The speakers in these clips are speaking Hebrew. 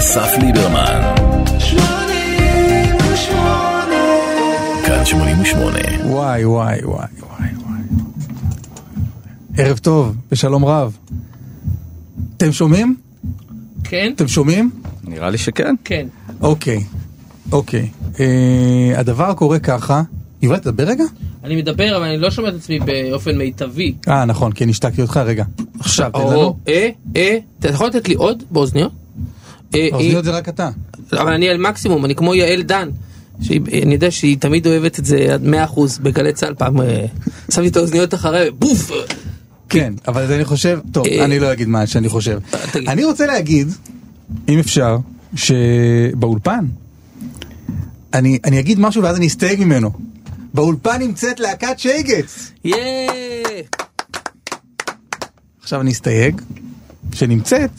אסף ליברמן. כאן 88. וואי וואי וואי וואי וואי. ערב טוב ושלום רב. אתם שומעים? כן? אתם שומעים? נראה לי שכן. כן. אוקיי, אוקיי. אה, הדבר קורה ככה. יובל, תדבר רגע? אני מדבר, אבל אני לא שומע את עצמי באופן מיטבי. אה, נכון, כן, השתקתי אותך רגע. עכשיו, תן לנו. אה, אה, אתה יכול לתת לי עוד באוזניות? אה, האוזניות זה רק אתה. אה, אבל אני על מקסימום, אני כמו יעל דן. אני יודע שהיא תמיד אוהבת את זה עד 100% בגלי צה"ל, פעם אה, שמתי את האוזניות אחרי, בוף! כן, אבל אני חושב, טוב, אה, אני לא אגיד מה שאני חושב. אני רוצה להגיד, אם אפשר, שבאולפן, אני אני אגיד משהו ואז אני אסתייג ממנו. באולפן נמצאת להקת שייגץ. עכשיו אני אסתייג, שנמצאת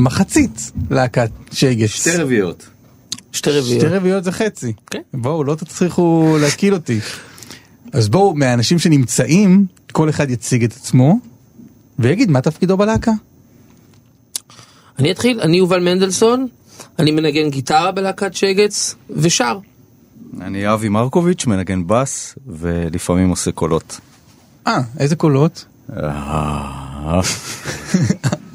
מחצית להקת שייגץ. שתי רביעיות. שתי רביעיות. שתי רביעיות זה חצי. כן. בואו, לא תצליחו להקיל אותי. אז בואו, מהאנשים שנמצאים, כל אחד יציג את עצמו, ויגיד מה תפקידו בלהקה. אני אתחיל, אני יובל מנדלסון, אני מנגן גיטרה בלהקת שגץ, ושר. אני אבי מרקוביץ', מנגן בס, ולפעמים עושה קולות. אה, איזה קולות?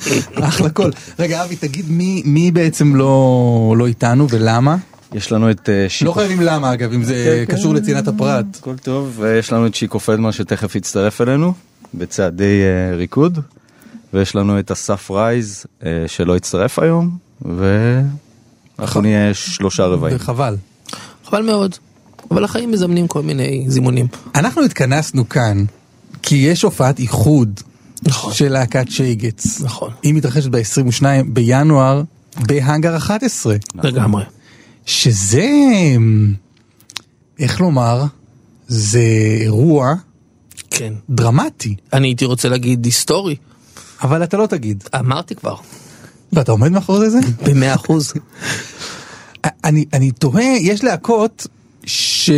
אה, אחלה קול. רגע, אבי, תגיד מי, מי בעצם לא, לא איתנו ולמה? יש לנו את אה, לא שיקו... חייבים למה, אגב, אם זה כן, קשור כן. לצנעת הפרט. הכל טוב, ויש לנו את שיקו פלדמן שתכף יצטרף אלינו, בצעדי אה, ריקוד, ויש לנו את אסף רייז אה, שלא יצטרף היום, ואנחנו נהיה שלושה רבעים. וחבל. חבל מאוד. אבל החיים מזמנים כל מיני זימונים. אנחנו התכנסנו כאן, כי יש הופעת איחוד נכון. של להקת שייגץ. נכון. היא מתרחשת ב-22 בינואר בהאנגר 11. לגמרי. שזה, איך לומר, זה אירוע כן. דרמטי, אני הייתי רוצה להגיד היסטורי. אבל אתה לא תגיד. אמרתי כבר. ואתה עומד מאחורי זה? במאה אחוז. אני, אני תוהה, יש להקות ש...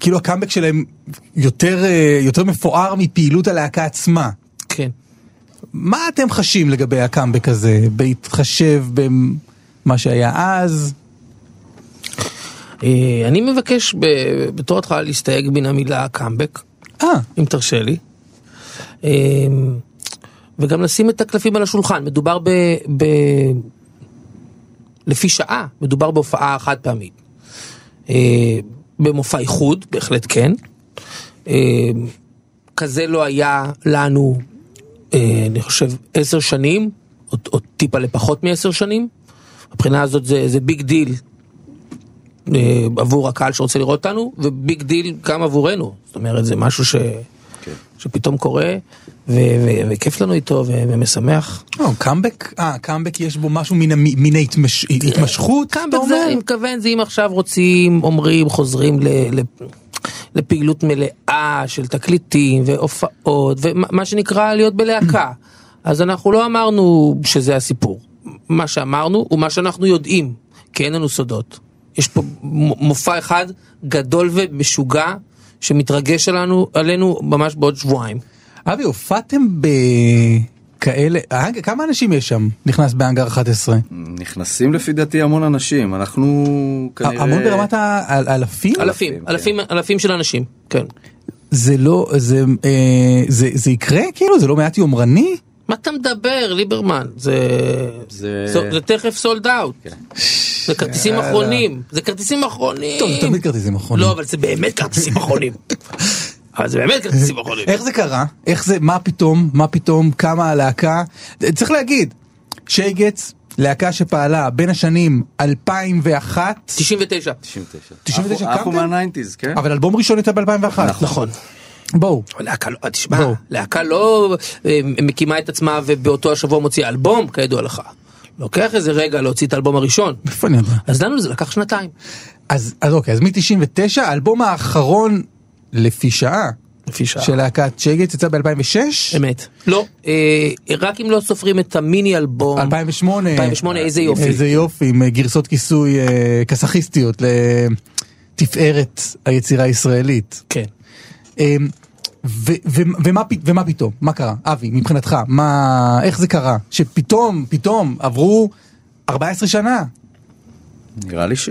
כאילו הקאמבק שלהם יותר, אה, יותר מפואר מפעילות הלהקה עצמה. כן. מה אתם חשים לגבי הקאמבק הזה, בהתחשב במה שהיה אז? אה, אני מבקש בתור התחלה להסתייג מן המילה קאמבק, אה, אם תרשה לי. וגם לשים את הקלפים על השולחן. מדובר ב... ב... לפי שעה, מדובר בהופעה חד פעמית. במופע איחוד, בהחלט כן. אה, כזה לא היה לנו, אה, אני חושב, עשר שנים, או, או טיפה לפחות מעשר שנים. מבחינה הזאת זה, זה big deal אה, עבור הקהל שרוצה לראות אותנו, ו big deal גם עבורנו. זאת אומרת, זה משהו ש... שפתאום קורה, וכיף לנו איתו, ומשמח. לא, קאמבק, אה, קאמבק יש בו משהו מן, המ- מן ההתמש... התמשכות, אתה קאמבק זה? אני מתכוון, זה אם עכשיו רוצים, אומרים, חוזרים לפעילות מלאה של תקליטים והופעות, ומה מה שנקרא להיות בלהקה. אז אנחנו לא אמרנו שזה הסיפור. מה שאמרנו הוא מה שאנחנו יודעים, כי אין לנו סודות. יש פה מופע אחד גדול ומשוגע, שמתרגש עלינו, עלינו ממש בעוד שבועיים. אבי, הופעתם בכאלה, האנג- כמה אנשים יש שם, נכנס באנגר 11? נכנסים לפי דעתי המון אנשים, אנחנו כנראה... המון ברמת האלפים? אלפים, כן. אלפים, אלפים של אנשים, כן. זה לא, זה, אה, זה, זה יקרה כאילו? זה לא מעט יומרני? מה אתה מדבר, ליברמן? זה... זה- זה, זה תכף סולד אאוט. זה כרטיסים. אחרונים. זה כרטיסים אחרונים. טוב, זה תמיד כרטיסים אחרונים. לא, אבל זה באמת כרטיסים אחרונים. אבל זה באמת כרטיסים אחרונים. איך זה קרה? איך זה, מה פתאום, מה פתאום, כמה הלהקה? צריך להגיד, שייגץ, להקה שפעלה בין השנים 2001, 99. 99. 99 אנחנו-? מהניינטיז, כן? אבל אלבום ראשון יצא ב-2001. נכון. בואו. אבל להקה לא, תשמע, בואו. להקה לא אה, מקימה את עצמה ובאותו השבוע מוציאה אלבום, כידוע לך. לוקח איזה רגע להוציא את האלבום הראשון. איפה אני יודע? אז לנו זה לקח שנתיים. אז, אז אוקיי, אז מ-99, האלבום האחרון לפי שעה לפי שעה. של להקת שייגץ יצא ב-2006? אמת. לא, אה, רק אם לא סופרים את המיני אלבום. 2008. 2008, איזה יופי. איזה יופי, עם אה, גרסות כיסוי אה, כסאכיסטיות לתפארת היצירה הישראלית. כן. אמ, ו- ו- ומה, פ- ומה פתאום? מה קרה? אבי, מבחינתך, מה, איך זה קרה? שפתאום, פתאום עברו 14 שנה. נראה לי ש...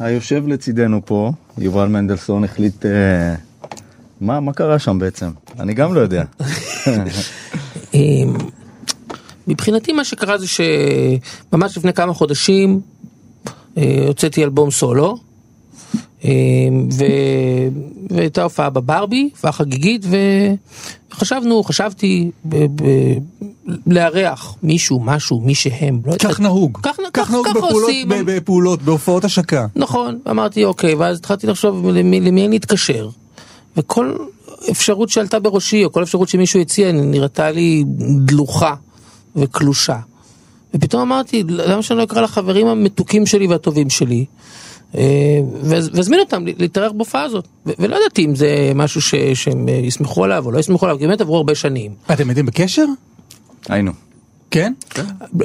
היושב לצידנו פה, יובל מנדלסון, החליט... אה, מה, מה קרה שם בעצם? אני גם לא יודע. אמ, מבחינתי מה שקרה זה שממש לפני כמה חודשים אה, הוצאתי אלבום סולו. אמ, ו... והייתה הופעה בברבי, הופעה חגיגית, וחשבנו, חשבתי ב... ב... לארח מישהו, משהו, מי שהם. לא כך. נהוג. כך, כך כך, נהוג כך בפעולות, עושים. בפעולות, בהופעות השקה. נכון, אמרתי אוקיי, ואז התחלתי לחשוב למי, למי אני אתקשר. וכל אפשרות שעלתה בראשי, או כל אפשרות שמישהו הציע, נראתה לי דלוחה וקלושה. ופתאום אמרתי, למה שאני לא אקרא לחברים המתוקים שלי והטובים שלי, אה, ואזמין אותם להתארח בהופעה הזאת. ו- ולא ידעתי אם זה משהו ש- שהם אה, יסמכו עליו או לא יסמכו עליו, כי באמת עברו הרבה שנים. אתם יודעים בקשר? היינו. כן?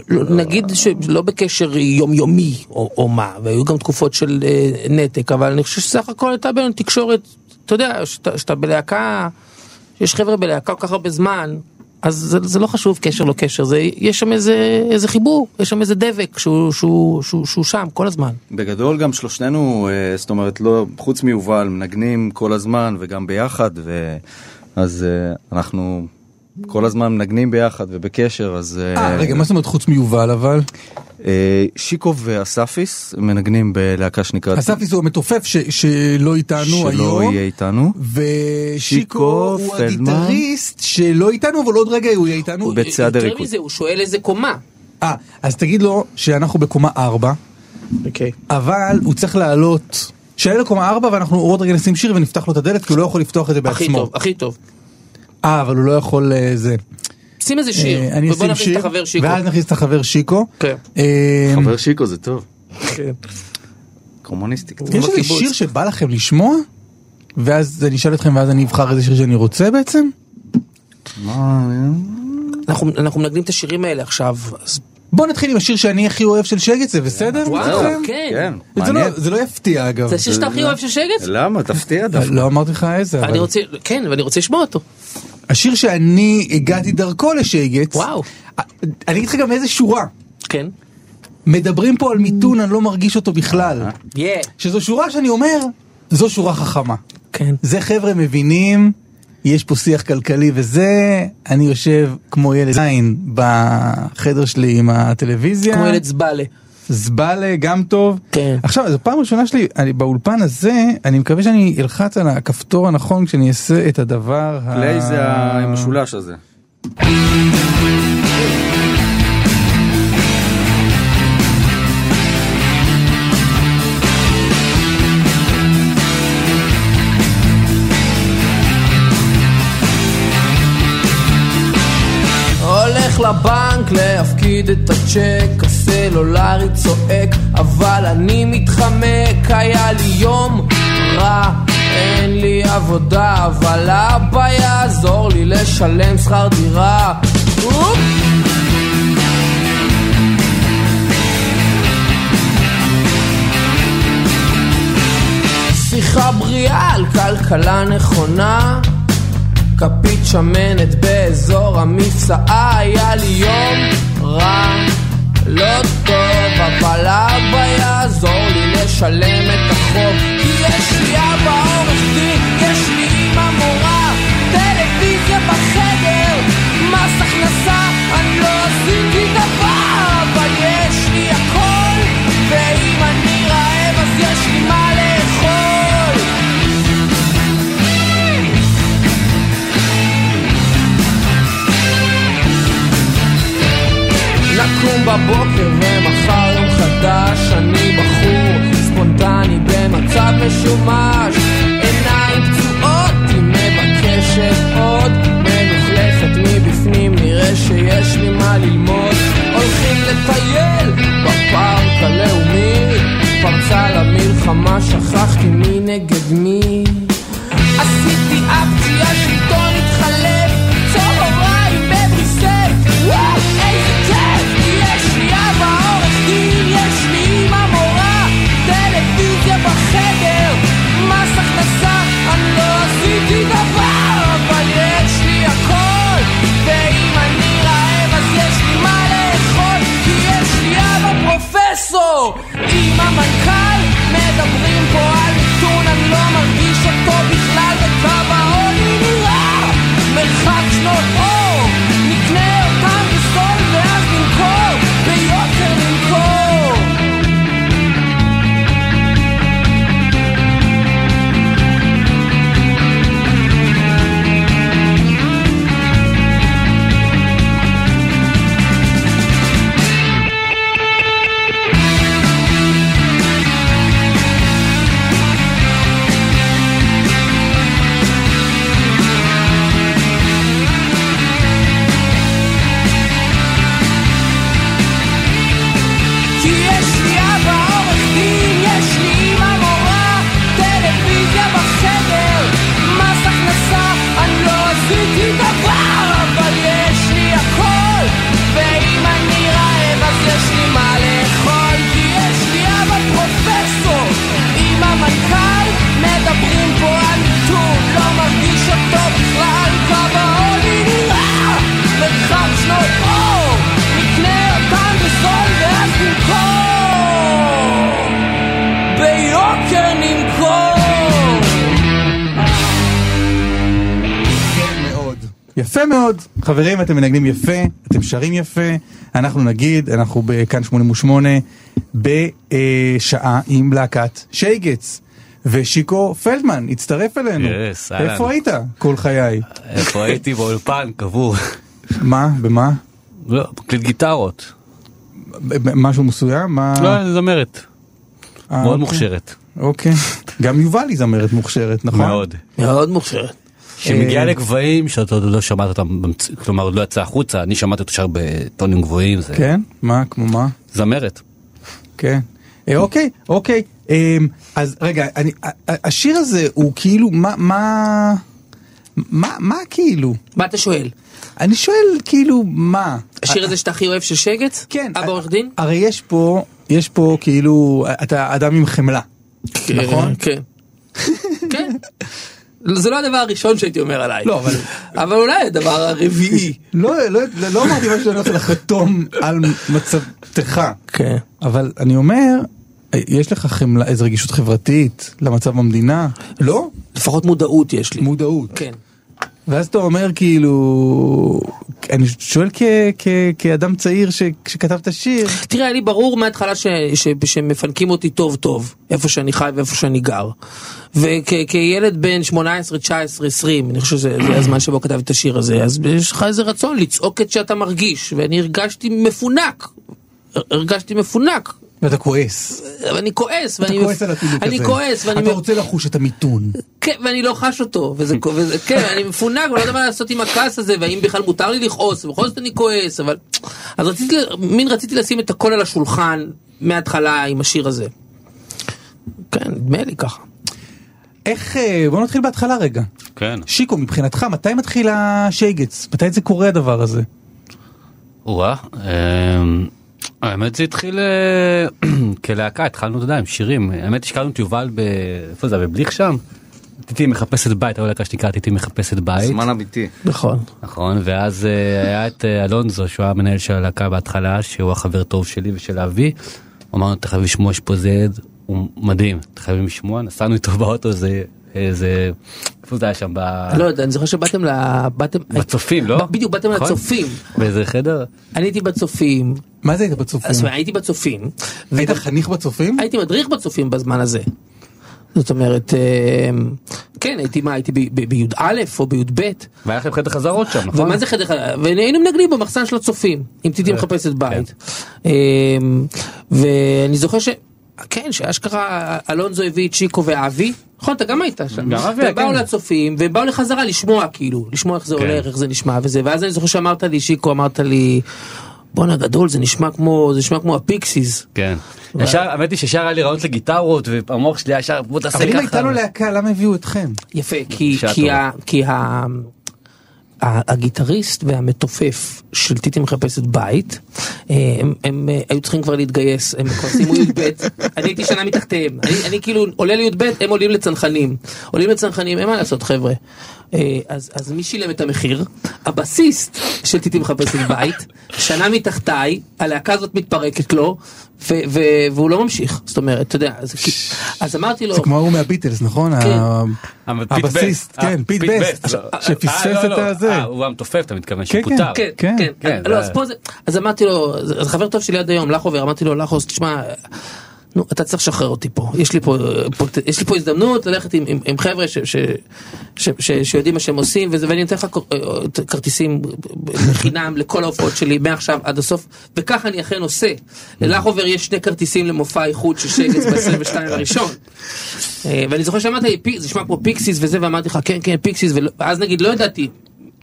לא- נגיד שלא בקשר יומיומי או, או מה, והיו גם תקופות של אה, נתק, אבל אני חושב שסך הכל הייתה בינינו תקשורת, אתה יודע, שאתה בלהקה, יש חבר'ה בלהקה כל כך הרבה זמן, אז זה, זה לא חשוב קשר לא קשר, זה, יש שם איזה, איזה חיבור, יש שם איזה דבק שהוא, שהוא, שהוא, שהוא שם כל הזמן. בגדול גם שלושתנו, אה, זאת אומרת, לא, חוץ מיובל, מנגנים כל הזמן וגם ביחד, ו... אז אה, אנחנו כל הזמן מנגנים ביחד ובקשר, אז... אה, רגע, מה זאת אומרת חוץ מיובל אבל? אה, שיקו ואספיס מנגנים בלהקה שנקראת... אספיס הוא המתופף ש- שלא איתנו שלא היום. יהיה איתנו. ושיקו שיקו, הוא פלדמן. הגיטריסט שלא איתנו אבל עוד רגע הוא יהיה איתנו. הוא בצעד יותר הריקוד. מזה, הוא שואל איזה קומה. אה, אז תגיד לו שאנחנו בקומה 4, אוקיי. אבל הוא צריך לעלות, שיעלה לקומה 4 ואנחנו עוד רגע נשים שיר ונפתח לו את הדלת כי הוא לא יכול לפתוח את זה הכי בעצמו. טוב, הכי טוב. אה, אבל הוא לא יכול אה, זה. שים איזה שיר, אה, אני ובוא נכניס את החבר שיקו. ואז נכניס את החבר שיקו. כן. אה, חבר שיקו זה טוב. כן. קומוניסטי. יש איזה. שיר שבא לכם לשמוע? ואז אני אשאל אתכם ואז אני אבחר איזה שיר שאני רוצה בעצם? אנחנו, אנחנו מנגנים את השירים האלה עכשיו, אז בוא נתחיל עם השיר שאני הכי אוהב של שגת, זה בסדר? וואו? כן. כן, זה לא-. זה לא יפתיע אגב. זה השיר שאתה הכי אוהב של שגת? למה? תפתיע דווקא. לא אמרתי לך איזה, אני אבל רוצה, כן, ואני רוצה לשמוע אותו. השיר שאני הגעתי דרכו לשגת, וואו. אני אגיד לך גם איזה שורה. כן. מדברים פה על מיתון, אני לא מרגיש אותו בכלל. שזו שורה שאני אומר, זו שורה חכמה. כן. זה חבר'ה מבינים, יש פה שיח כלכלי וזה, אני יושב כמו ילד זין בחדר שלי עם הטלוויזיה. כמו ילד זבלה. זבלה גם טוב. כן. עכשיו, זו פעם ראשונה שלי, אני, באולפן הזה, אני מקווה שאני אלחץ על הכפתור הנכון כשאני אעשה את הדבר ה... פליי זה המשולש הזה. הולך לבנק להפקיד את הצ'ק, הסלולרי צועק, אבל אני מתחמק, היה לי יום רע, אין לי עבודה, אבל אבא יעזור לי לשלם שכר דירה. אופ! שיחה בריאה על כלכלה נכונה כפית שמנת באזור המפסעה היה לי יום רע לא טוב אבל אבא יעזור לי לשלם את החוב יפה מאוד. חברים, אתם מנגנים יפה, אתם שרים יפה. אנחנו נגיד, אנחנו בכאן 88 בשעה עם להקת שייגץ. ושיקו פלדמן הצטרף אלינו. Yes, אהלן. איפה היית כל חיי? איפה הייתי באולפן, קבור. מה? במה? לא, מקליט גיטרות. משהו מסוים? מה? לא, אני זמרת. אה, מאוד אוקיי. מוכשרת. אוקיי. גם יובל היא זמרת מוכשרת, נכון? מאוד. מאוד מוכשרת. שמגיעה אה, לגבהים שאתה עוד לא שמעת אותם, במצ- כלומר עוד לא יצא החוצה, אני שמעתי אותו שר בטונים גבוהים, זה כן? מה? כמו מה? זמרת. כן. אה, אוקיי, אוקיי. אה, אז רגע, אני, השיר הזה הוא כאילו, מה, מה, מה, מה כאילו? מה אתה שואל? אני שואל כאילו, מה? השיר הזה שאתה הכי אוהב של שגץ? כן. אבא עורך דין? הרי יש פה, יש פה כאילו, אתה אדם עם חמלה. נכון? כן. זה לא הדבר הראשון שהייתי אומר עליי. לא, אבל- אבל אולי הדבר הרביעי. לא, לא, לא, לא אמרתי משהו שאני הולך לחתום על מצבתך. כן. אבל אני אומר, יש לך חמלה, איזו רגישות חברתית למצב במדינה? לא? לפחות מודעות יש לי. מודעות. כן. ואז אתה אומר כאילו, אני שואל כ, כ, כאדם צעיר ש, שכתב את השיר, תראה, לי ברור מההתחלה ש, ש, שמפנקים אותי טוב טוב, איפה שאני חי ואיפה שאני גר. וכילד בן 18, 19, 20, אני חושב שזה זה הזמן שבו כתבתי את השיר הזה, אז יש לך איזה רצון לצעוק את שאתה מרגיש, ואני הרגשתי מפונק. הרגשתי מפונק. ואתה כועס. ואני כועס, אתה ואני כועס על הפעילות הזה. אני כועס, ואני אתה רוצה לחוש את המיתון. כן, ואני לא חש אותו, וזה, וזה כן, אני מפונק, ואני לא יודע מה לעשות עם הכעס הזה, והאם בכלל מותר לי לכעוס, ובכל זאת אני כועס, אבל... אז רציתי, מין רציתי לשים את הכל על השולחן מההתחלה עם השיר הזה. כן, נדמה לי ככה. איך, אה, בוא נתחיל בהתחלה רגע. כן. שיקו, מבחינתך, מתי מתחיל השייגץ? מתי זה קורה הדבר הזה? וואה, אמ, האמת זה התחיל אה, כלהקה, התחלנו, אתה יודע, עם שירים. האמת השקענו את יובל ב... איפה זה, היה? בבליך שם? טיטי מחפשת בית, הייתה להקה שנקרא טיטי מחפשת בית. זמן אמיתי. נכון. נכון, ואז אה, היה את אה, אלונזו, שהוא היה המנהל של הלהקה בהתחלה, שהוא החבר טוב שלי ושל אבי. הוא אמר לנו, אתה חייב לשמוע, יש פה זד, הוא מדהים, אתה חייבים לשמוע, נסענו איתו באוטו, זה, איזה, איפה זה היה שם? ב... לא יודע, אני זוכר שבאתם ל... באתם... בצופים, לא? בדיוק, באתם נכון? לצופים. באיזה חדר? אני הייתי בצופים, מה זה היית בצופים? הייתי בצופים. היית חניך בצופים? הייתי מדריך בצופים בזמן הזה. זאת אומרת, אה, כן, הייתי מה, הייתי בי"א או בי"ב. והיה לכם חדר חזרות שם, נכון? ומה זה חדר חדר? והיינו מנגנים במחסן של הצופים, עם טיטי מחפשת בית. אמ, ואני זוכר ש... כן, שאשכרה אלונזו הביא את שיקו ואבי, נכון, אתה גם היית שם. גם אבי, והם באו כן. לצופים, והם באו לחזרה לשמוע כאילו, לשמוע איך זה כן. הולך, איך זה נשמע וזה, ואז אני זוכר שאמרת לי, שיקו, אמרת לי, בואנה גדול, זה נשמע כמו, זה נשמע כמו הפיקסיס. כן. ישר, האמת היא שישר היה לי רעיונות לגיטרות, והמוח שלי היה ישר, בוא תעשה אבל ככה. אם הייתה לו להקה, למה הביאו אתכם? יפה, כי, ה, הגיטריסט והמתופף של טיטי מחפשת בית, אה, הם, הם אה, היו צריכים כבר להתגייס, הם כבר סיימו י"ב, אני הייתי שנה מתחתיהם, אני, אני כאילו עולה לי"ב, הם עולים לצנחנים, עולים לצנחנים, אין מה לעשות חבר'ה. אה, אז, אז מי שילם את המחיר? הבסיסט של טיטי מחפשת בית, שנה מתחתיי, הלהקה הזאת מתפרקת לו, ו, ו, והוא לא ממשיך, זאת אומרת, אתה יודע, אז, אז אמרתי לו, זה כמו ההוא מהביטלס, נכון? כן. ה- אבל פיט הבסיסט. כן, אה, פיט בסט. שפספס אה, לא, את לא. הזה. אה, הוא המתופף, אתה מתכוון, כן, שפוטר. כן, כן, כן, כן, לא, אז אמרתי לו, זה חבר טוב שלי עד היום, לחובר, אמרתי לו, לחוס, תשמע, נו, אתה צריך לשחרר אותי פה, יש לי פה, פה יש לי פה הזדמנות ללכת עם, עם, עם חבר'ה ש, ש, ש, ש, שיודעים מה שהם עושים, וזה, ואני נותן לך כ- אה, כרטיסים בחינם לכל ההופעות שלי, מעכשיו עד הסוף, וככה אני אכן עושה. ללחובר יש שני כרטיסים למופע איחוד של שגץ ב-22 הראשון. אה, ואני זוכר שאמרת לי, "פי- זה נשמע כמו Pixies וזה, ואמרתי לך, כן, כן, Pixies, ואז נגיד, לא ידעתי.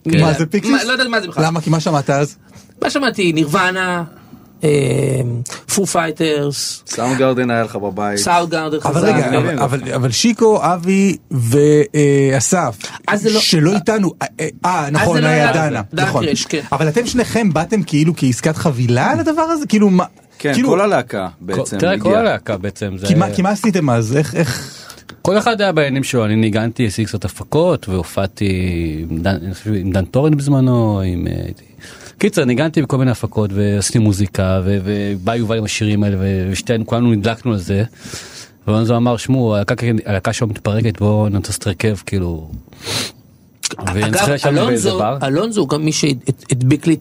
מה זה Pixies? לא ידעתי מה זה בכלל. למה? כי מה שמעת אז? מה שמעתי? נירוונה, Foo Fighters, Soundgarden היה לך בבית. Soundgarden אבל חזק. רגע, אבל- אבל- אבל שיקו, אבי ואסף, לא- שלא איתנו, אה, אה נכון, לא היה היה- דנה, נכון. כן. אבל אתם שניכם באתם כאילו כעסקת חבילה על הדבר הזה? כאילו מה? כן, כאילו- כל הלהקה בעצם תראה, כל. הלהקה בעצם, זה... כי מה- כי מה עשיתם אז? איך, איך? כל אחד היה בעניינים שלו, אני ניגנתי, עשיתי קצת הפקות והופעתי עם דן, עם דן טורן בזמנו, עם... קיצר, ניגנתי בכל מיני הפקות ועשיתי מוזיקה ובא יובל עם השירים האלה ושתינו כולנו נדלקנו זה. ואז הוא אמר, שמעו, הלהקה- שלו מתפרקת, בואו נעשה הרכב, כאילו... אגב, אלונזו, הוא גם מי שהדביק לי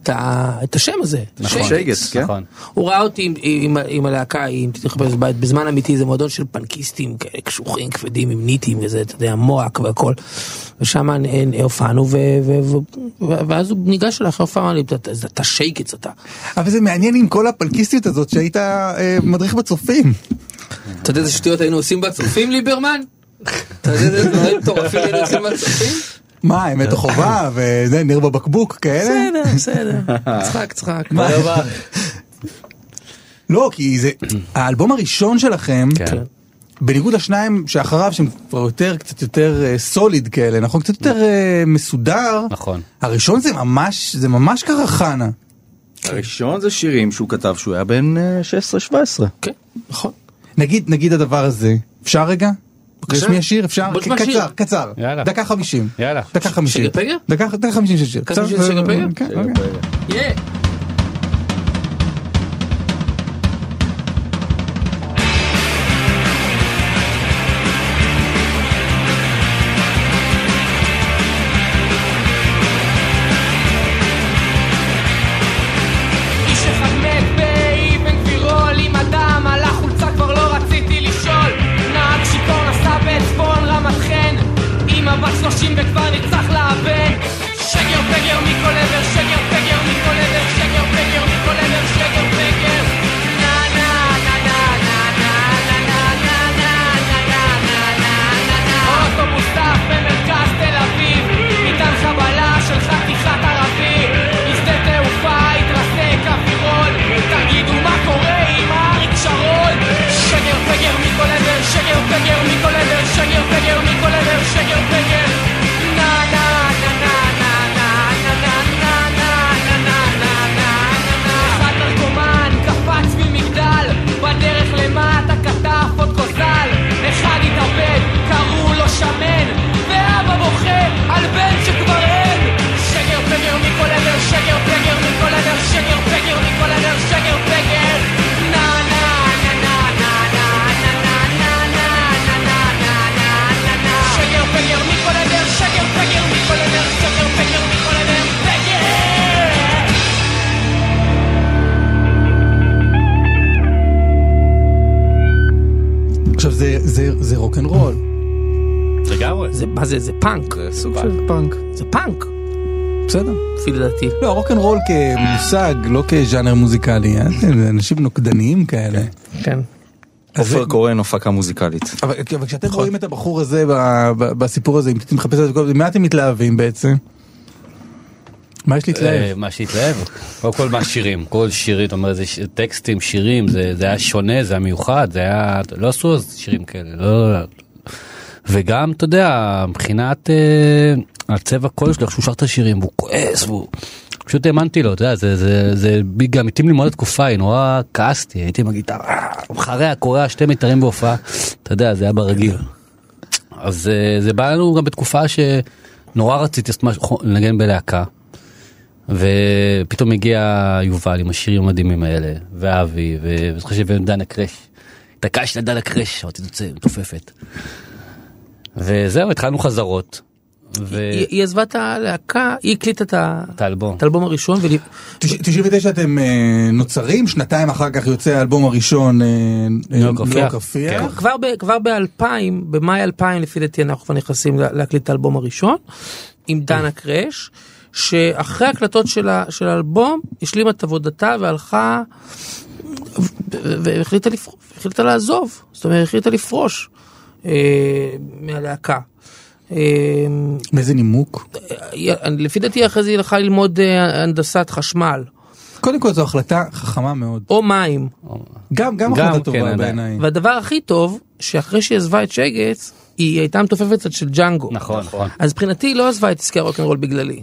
את השם הזה. נכון. שייגץ, כן? נכון. הוא ראה אותי עם, הלהקה, אם תחפש בית, בזמן אמיתי זה מועדון של פנקיסטים כאלה קשוחים, כבדים, עם ניטים וזה, אתה יודע, מועק והכל. ושם הופענו, ו, ו, ו, ו, ואז הוא ניגש אליי אחרי הופעה, אמר לי, "אתה- שייקץ אתה. אבל זה מעניין עם כל הפלקיסטיות הזאת שהיית אה, מדריך בצופים. אתה יודע איזה שטויות היינו עושים בצופים, ליברמן? אתה יודע איזה דברים מטורפים היינו עושים בצופים? מה, אמת או חובה, וזה, נר בבקבוק, כאלה? בסדר, בסדר. צחק, צחק. לא, כי זה, האלבום הראשון שלכם, כן. בניגוד לשניים שאחריו, שהם כבר יותר, קצת יותר אה, סוליד כאלה, נכון? קצת יותר אה, מסודר. נכון. הראשון זה ממש, זה ממש קרחנה. הראשון זה שירים שהוא כתב שהוא היה בן אה, 16-17. כן, נכון. נגיד, נגיד הדבר הזה, אפשר רגע? רשמי השיר? אפשר? קצר קצר. דקה חמישים. דקה חמישים. דקה חמישים של שיר. פאנק. זה סוג של פאנק. זה פאנק, בסדר. לפי לדעתי. לא, רוקנרול כמושג, לא כז'אנר מוזיקלי. אה? זה אנשים נוקדניים כאלה. כן. עופר קורן הפקה מוזיקלית. אבל אבל כשאתם רואים את הבחור הזה בסיפור הזה, אם אתם מחפשים את זה, מה אתם מתלהבים בעצם? מה יש אה, להתלהב? מה שהתלהב, קודם כל מהשירים, כל שירים, אתה אומר, זה טקסטים, שירים, זה היה שונה, זה היה מיוחד, זה היה, לא עשו אז שירים כאלה, לא, לא. וגם, אתה יודע, מבחינת אה, הצבע קול שלו, איך שהוא שר את השירים, והוא כועס, והוא... פשוט האמנתי לו, אתה יודע, זה, זה, זה בי- גם התאים לי מאוד התקופה, היא נורא כעסתי, הייתי עם הגיטרה, מחרע, קורע, שתי מיתרים בהופעה, אתה יודע, זה היה ברגיל. אז אה, זה בא לנו גם בתקופה שנורא רציתי לנגן בלהקה. ופתאום הגיע יובל עם השירים המדהימים האלה, ואבי, ואני חושב שהבאנו דנה קרש. התעקשתי על דנה קרש, אמרתי, תוצא, מתופפת. וזהו, התחלנו חזרות. היא היא עזבה את הלהקה, היא הקליטה את האלבום. את האלבום הראשון, ול- 99 אתם אה, נוצרים, שנתיים אחר כך יוצא האלבום הראשון, אה, רפיח. רפיח. כבר כבר ב-2000, במאי 2000 לפי דעתי אנחנו כבר נכנסים לה- להקליט את האלבום הראשון, עם דנה קרש, שאחרי הקלטות של ה- של האלבום השלימה את עבודתה והלכה ו- ו- והחליטה לפרוש, החליטה לעזוב, זאת אומרת החליטה לפרוש מהלהקה. אה, מאיזה נימוק? היא- לפי דעתי אחרי זה היא הלכה ללמוד אה, הנדסת חשמל קודם כל זו החלטה חכמה מאוד. או מים. גם גם החלטה כן, טובה. בעיניי. והדבר הכי טוב, שאחרי שהיא עזבה את שגץ, היא הייתה מתופפת קצת של ג'אנגו. נכון, נכון. אז מבחינתי היא לא עזבה את עסקי הרוקנרול בגללי.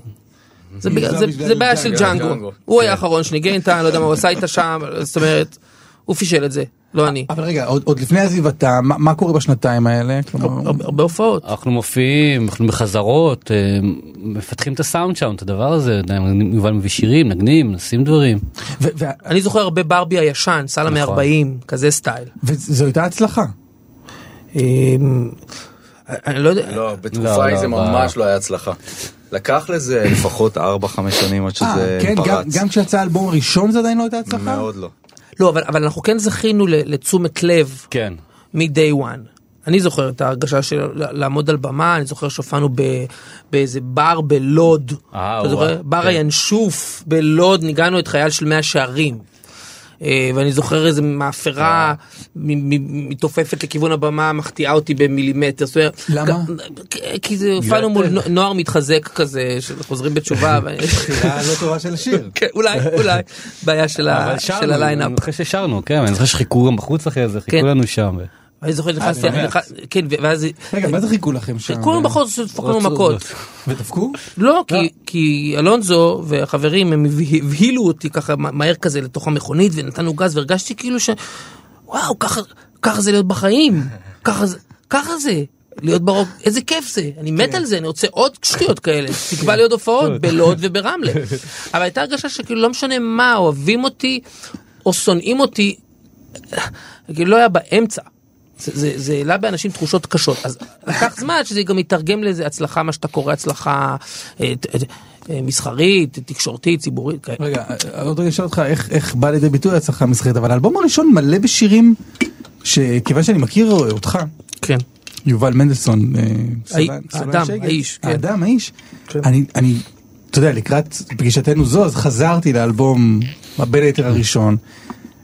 זה בעיה של ג'אנגו. הוא היה האחרון שניגן איתה, לא יודע מה הוא עשה איתה שם, זאת אומרת, הוא פישל את זה, לא אני. אבל רגע, עוד עוד לפני עזיבתה, מה מה קורה בשנתיים האלה? כלומר, הרבה הרבה הופעות. אנחנו מופיעים, אנחנו בחזרות, אה, מפתחים את הסאונד שם, את הדבר הזה, יובל מביא שירים, נגנים, נשים דברים. ו- ו- אני זוכר הרבה ברבי הישן, סל נכון. מ-40, כזה סטייל. וזו הייתה הצלחה. אמ, אני לא יודע, לא, לא, בתקופה ההיא לא, זה ב- ממש לא היה הצלחה. לקח לזה לפחות 4-5 שנים עד אה, שזה כן, גם- פרץ. גם כשיצא האלבום הראשון זה עדיין לא הייתה הצלחה? מאוד לא. לא, אבל, אבל אנחנו כן זכינו לתשומת לב כן. מ-day one. אני זוכר את ההרגשה של לעמוד על במה, אני זוכר שהופענו באיזה בר בלוד. אה, אתה זוכר? בר כן. הינשוף בלוד, ניגענו את חייל של מאה שערים. אה, ואני זוכר איזה מאפרה מ- מתעופפת לכיוון הבמה, מחטיאה אותי במילימטר. למה? כי זה הופענו מול נו- נוער מתחזק כזה, של חוזרים בתשובה. בחירה לא טובה של השיר. כן, אולי, אולי, בעיה של ה lineup. אחרי ששרנו, כן, אני זוכר שחיכו גם בחוץ אחרי זה, כן. חיכו לנו שם. אני זוכר שנכנסתי, באמת? נכנס- כן, ואז רגע, מה זה חיכו לכם שם? בחוץ דפקו לנו רצו- מכות. ודפקו? לא, כי- כי אלונזו והחברים הם הבה- הבהילו אותי ככה מהר כזה לתוך המכונית ונתנו גז והרגשתי כאילו ש... וואו, ככה- זה להיות בחיים. ככה זה- ככה זה. להיות ברוק, איזה כיף זה, אני מת על זה, אני רוצה עוד שטויות כאלה, תקבע לי עוד הופעות בלוד וברמלה. אבל הייתה הרגשה שכאילו לא משנה מה, אוהבים אותי או שונאים אותי, כאילו לא היה באמצע. זה, זה, זה העלה באנשים תחושות קשות, אז לקח זמן שזה גם יתרגם לאיזה הצלחה, מה שאתה קורא הצלחה אה, ת- אה, מסחרית, תקשורתית, ציבורית. רגע, אה, עוד רגע אשאל אותך איך, איך בא לידי ביטוי הצלחה מסחרית, אבל האלבום הראשון מלא בשירים שכיוון שאני מכיר אותך, כן. יובל מנדלסון, אה, סולן האדם, האיש, כן. האדם, האיש, כן. אני, אני, אתה יודע, לקראת פגישתנו זו, אז חזרתי לאלבום, בין היתר הראשון,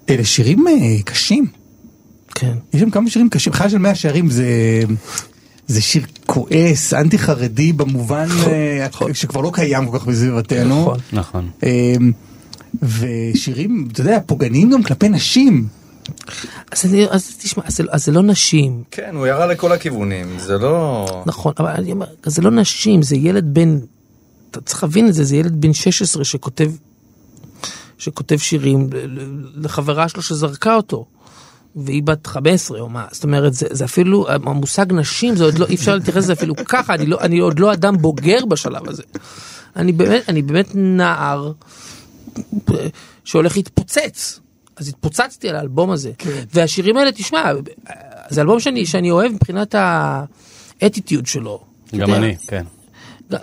אלה שירים אה, קשים, כן. יש שם כמה שירים קשים, חייל של מאה שערים זה... זה שיר כועס, אנטי חרדי במובן אה, שכבר לא קיים כל כך בסביבתנו. נכון. נכון. אמ, ושירים, אתה יודע, פוגעניים גם כלפי נשים. אז, אני, אז תשמע, אז, זה- אז זה לא נשים, כן, הוא ירה לכל הכיוונים, זה לא... נכון, אבל אני אומר, זה לא נשים, זה ילד בן, אתה צריך להבין את זה, זה ילד בן 16 שכותב, שכותב שירים לחברה שלו שזרקה אותו. והיא בת 15 או מה, זאת אומרת, זה, זה אפילו, המושג נשים, זה עוד לא, אי אפשר להתייחס לזה אפילו ככה, אני, לא, אני עוד לא אדם בוגר בשלב הזה. אני באמת, אני באמת נער שהולך להתפוצץ. אז התפוצצתי על האלבום הזה. כן. והשירים האלה, תשמע, זה אלבום שאני, שאני אוהב מבחינת האטיטיוד שלו. גם יודע, אני, כן.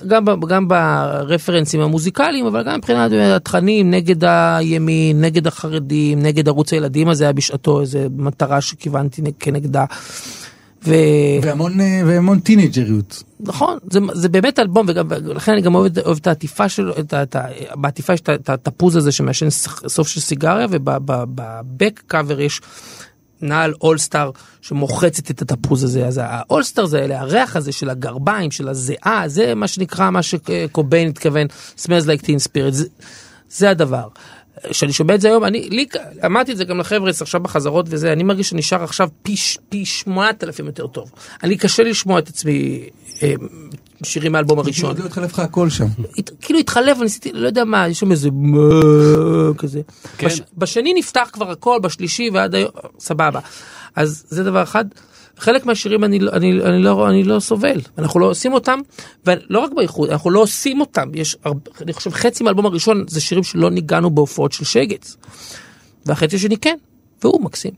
גם, גם ברפרנסים המוזיקליים, אבל גם מבחינת התכנים נגד הימין, נגד החרדים, נגד ערוץ הילדים הזה היה בשעתו איזה מטרה שכיוונתי נג- כנגדה. ו... והמון, אה, והמון טינג'ריות. נכון, זה, זה באמת אלבום, ולכן אני גם אוהב, אוהב את העטיפה שלו, את, את, בעטיפה יש את התפוז הזה שמעשן סוף של סיגריה, ובבק קאבר יש נעל אולסטאר שמוחצת את התפוז הזה, אז האולסטאר זה האלה, הריח הזה של הגרביים, של הזיעה, זה מה שנקרא, מה שקוביין התכוון, smells like teen spirit, זה, זה הדבר. כשאני שומע את זה היום, אני, לי, אמרתי את זה גם לחבר'ה עכשיו בחזרות וזה, אני מרגיש שאני שר עכשיו פי, פי שמונת אלפים יותר טוב. אני קשה לשמוע את עצמי אה, שירים מהאלבום הראשון. עוד לא התחלף לך הכל שם. כאילו התחלף, אני ניסיתי, לא יודע מה, יש שם איזה כזה. כן. בש, בשני נפתח כבר הכל, בשלישי ועד היום, סבבה. אז זה דבר אחד. חלק מהשירים אני, אני, אני, לא, אני לא סובל, אנחנו לא עושים אותם, ולא רק באיחוד, אנחנו לא עושים אותם, יש, הרבה, אני חושב חצי מהאלבום הראשון זה שירים שלא ניגענו בהופעות של שגץ, והחצי השני כן, והוא מקסים.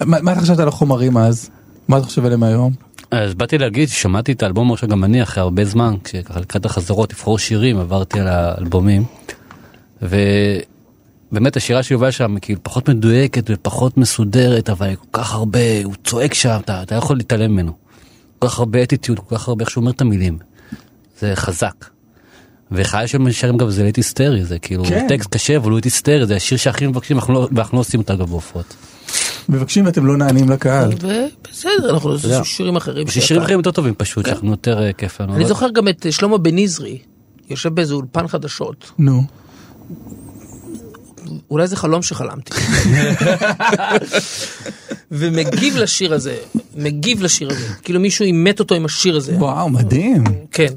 מה מה אתה חשבת על החומרים אז? מה אתה חושב עליהם היום? אז באתי להגיד ששמעתי את האלבום הראשון גם אני אחרי הרבה זמן, כשככה לקראת החזרות לבחור שירים עברתי על האלבומים. ובאמת השירה של יובל שם כאילו פחות מדויקת ופחות מסודרת אבל כל כך הרבה הוא צועק שם אתה, אתה יכול להתעלם ממנו. כל כך הרבה אטיטיוד כל כך הרבה איך שהוא אומר את המילים. זה חזק. וחייל של שירים גם זה ליט היסטרי זה כאילו כן. טקסט קשה אבל הוא היסטרי זה השיר שהכי מבקשים אנחנו לא, ואנחנו לא עושים אותה גם בהופעות. מבקשים ואתם לא נענים לקהל. ובסדר, אנחנו עושים. שירים אחרים. יש שירים אחרים יותר טובים פשוט שאנחנו יותר אה, כיף לנו. אני זוכר גם את שלמה בן נזרי, יושב באיזה אולפן חדשות, נו. אולי זה חלום שחלמתי. ומגיב לשיר הזה, מגיב לשיר הזה, כאילו מישהו אימת אותו עם השיר הזה. וואו, מדהים. כן.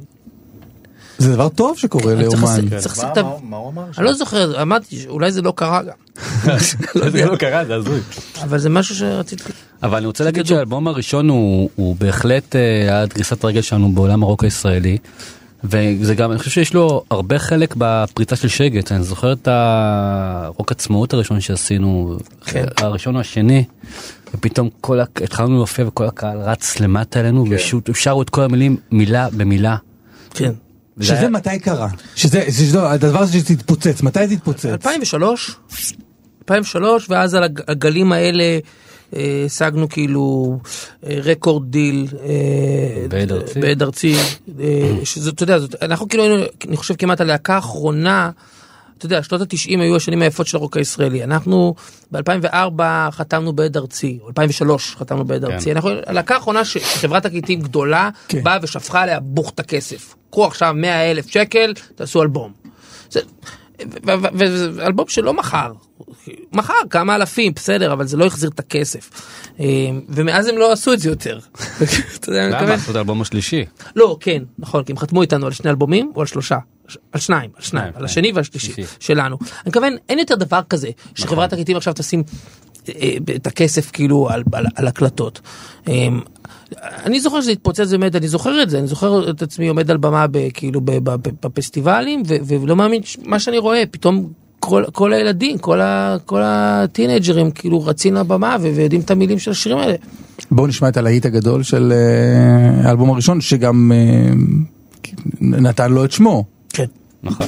זה דבר טוב שקורה לאומן. לשים- צריך מה- לשים את ה... מה- הוא אמר? אני לא זוכר, אמרתי שאולי זה לא קרה גם, זה לא קרה זה הזוי. אבל זה משהו שרציתי... אבל אני רוצה להגיד שהאלבום הראשון הוא, בהחלט אה, היה דריסת הרגל שלנו בעולם הרוק הישראלי. וזה גם, אני חושב שיש לו הרבה חלק בפריצה של שגת, אני זוכר את הרוק עצמאות הראשון שעשינו, כן. הראשון או השני, ופתאום כל, התחלנו להופיע וכל הקהל רץ למטה אלינו, ושרו את כל המילים מילה במילה. כן. שזה היה- מתי קרה? שזה, שזה הדבר הזה שתתפוצץ, מתי זה התפוצץ? 2003, 2003, ואז על הג- הגלים האלה אה, השגנו כאילו אה, רקורד דיל אה, בעד ארצי. בעד ארצי, שזה, אתה יודע, זאת, אנחנו כאילו היינו, אני חושב כמעט הלהקה האחרונה, אתה יודע, שנות התשעים היו השנים היפות של הרוק הישראלי. אנחנו ב-2004 חתמנו בעד ארצי, או 2003 חתמנו בעד ארצי. אנחנו הלהקה האחרונה שחברת תקליטים גדולה כן. באה ושפכה עליה בוך את הכסף. קחו עכשיו 100 אלף שקל, תעשו אלבום. זה- וזה אלבום שלא מכר, מכר כמה אלפים, בסדר, אבל זה לא החזיר את הכסף. אה, ומאז הם לא עשו את זה יותר. למה? עשו את האלבום השלישי. לא, כן, נכון, כי הם חתמו איתנו על שני אלבומים או על שלושה. על שניים, על שניים, על השני והשלישי שלישי. שלנו. אני מתכוון, אין יותר דבר כזה שחברת תקליטים עכשיו תשים אה, את הכסף כאילו על, על, על הקלטות. אני זוכר שזה התפוצץ באמת, אני זוכר את זה, אני זוכר את עצמי עומד על במה ב, כאילו בפסטיבלים ו, ולא מאמין מה שאני רואה, פתאום כל, כל הילדים, כל, ה, כל הטינג'רים כאילו רצים לבמה ויודעים את המילים של השירים האלה. בואו נשמע את הלהיט הגדול של אה, האלבום הראשון, שגם אה, נתן לו את שמו. כן. נכון.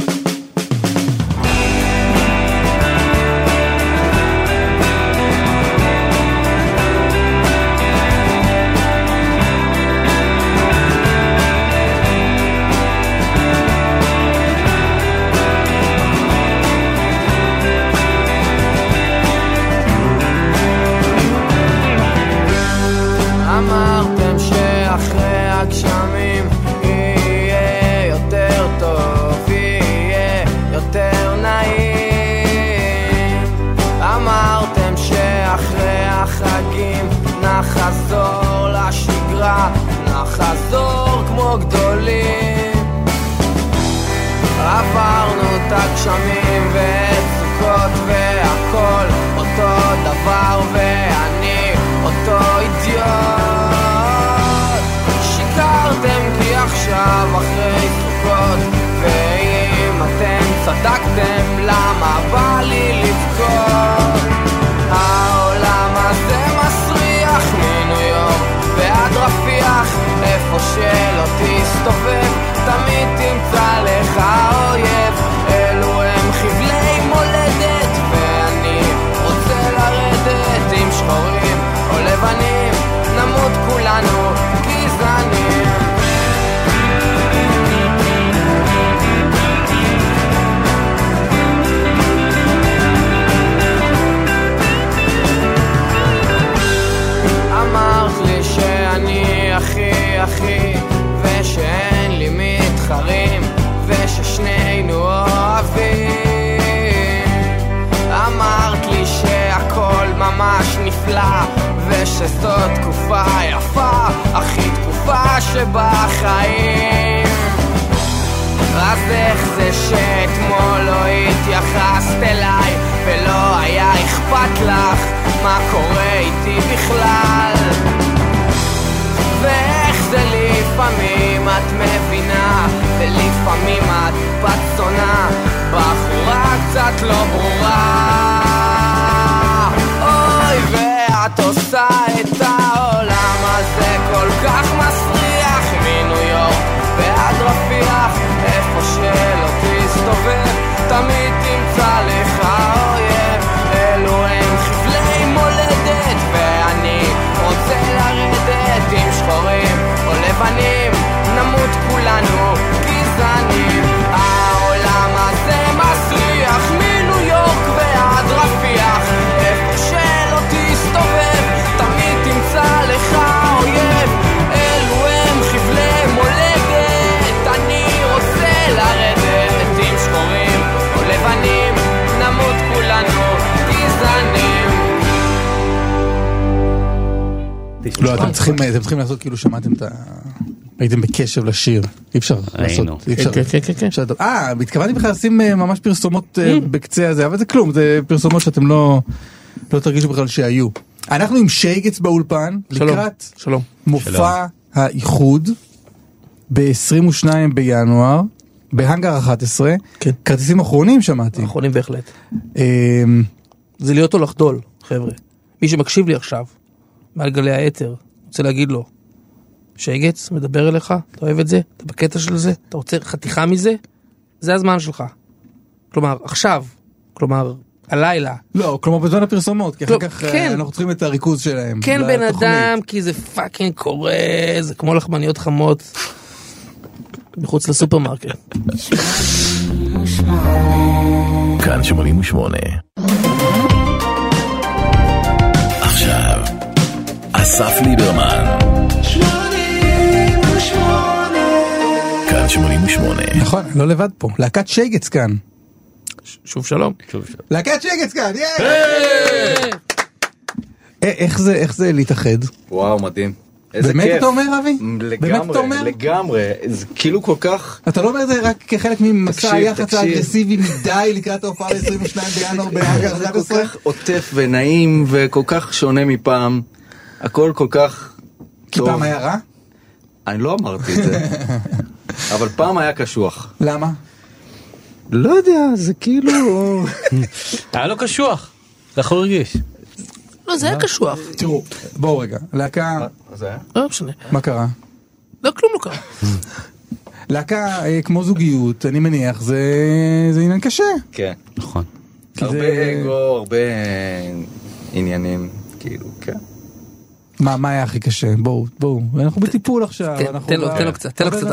את הגשמים ואת סוכות והכל אותו דבר ואני אותו אידיוט. שיקרתם כי עכשיו אחרי סוכות ואם אתם צדקתם למה בא לי לבכות? העולם הזה מסריח מניו יורק ועד רפיח איפה שלא תסתובב ושזו תקופה יפה הכי תקופה שבחיים. אז איך זה שאתמול לא התייחסת אליי ולא היה אכפת לך מה קורה איתי בכלל? ואיך זה לפעמים את מבינה ולפעמים את בת בחורה קצת לא ברורה ואת עושה את העולם הזה כל כך מסריח. מניו יורק ועד רפיח איפה שלא תסתובב תמיד תמצא לך לא, אתם צריכים, אתם צריכים לעשות כאילו שמעתם את ה... הייתם בקשב לשיר, אי אפשר. לעשות, אי אפשר. כן, כן, כן, כן. אה, התכוונתי בכלל לשים אה, ממש פרסומות אה, בקצה הזה, אבל זה כלום, זה פרסומות שאתם לא, לא תרגישו בכלל שהיו. אנחנו עם שייגץ באולפן. לקראת שלום. מופע האיחוד ב-22 בינואר, בהאנגר 11, כן. כרטיסים אחרונים שמעתי. אחרונים בהחלט. אה, זה להיות או לחדול, חבר'ה. מי שמקשיב לי עכשיו, מעל גלי האתר, רוצה להגיד לו, שייגץ מדבר אליך, אתה אוהב את זה, אתה בקטע של זה, אתה רוצה חתיכה מזה, זה הזמן שלך. כלומר, עכשיו, כלומר, הלילה. לא, כלומר בזמן הפרסומות, כי אחר לא, כך אה, כן. אנחנו צריכים את הריכוז שלהם. כן בן. אדם, כי זה fucking קורה, זה כמו לחמניות חמות. מחוץ לסופרמרקט. כאן 88. אסף ליברמן. כאן 88. נכון, לא לבד פה, להקת שייגץ כאן. שוב שלום. להקת שייגץ כאן, ייי! אה, איך זה, איך זה להתאחד? וואו, מדהים. איזה באמת כיף. אתה אומר, אבי? באמת אתה לגמרי, אומר? לגמרי. זה כאילו כל כך... אתה לא אומר את זה רק כחלק ממסע תקשיב, היח"צ תקשיב. האגרסיבי מדי לקראת ההופעה ל-22 בינואר באגר זה כל 11? כך עוטף ונעים וכל כך שונה מפעם. הכל כל כך כי טוב. פעם היה רע? אני לא אמרתי את זה. אבל פעם היה קשוח. למה? לא יודע, זה כאילו... היה לו קשוח. אתה יכול להרגיש. לא, זה היה קשוח. תראו, בואו רגע, להקה, זה היה? לא משנה. מה קרה? לא, כלום לא קרה. להקה אה, כמו זוגיות, אני מניח, זה זה עניין קשה. כן. נכון. כי הרבה אגו, הרבה אה, עניינים, כאילו, כן. מה מה היה הכי קשה? בואו, בואו, אנחנו בטיפול עכשיו. תן- לו, ב- תן לו קצת, תן לו קצת.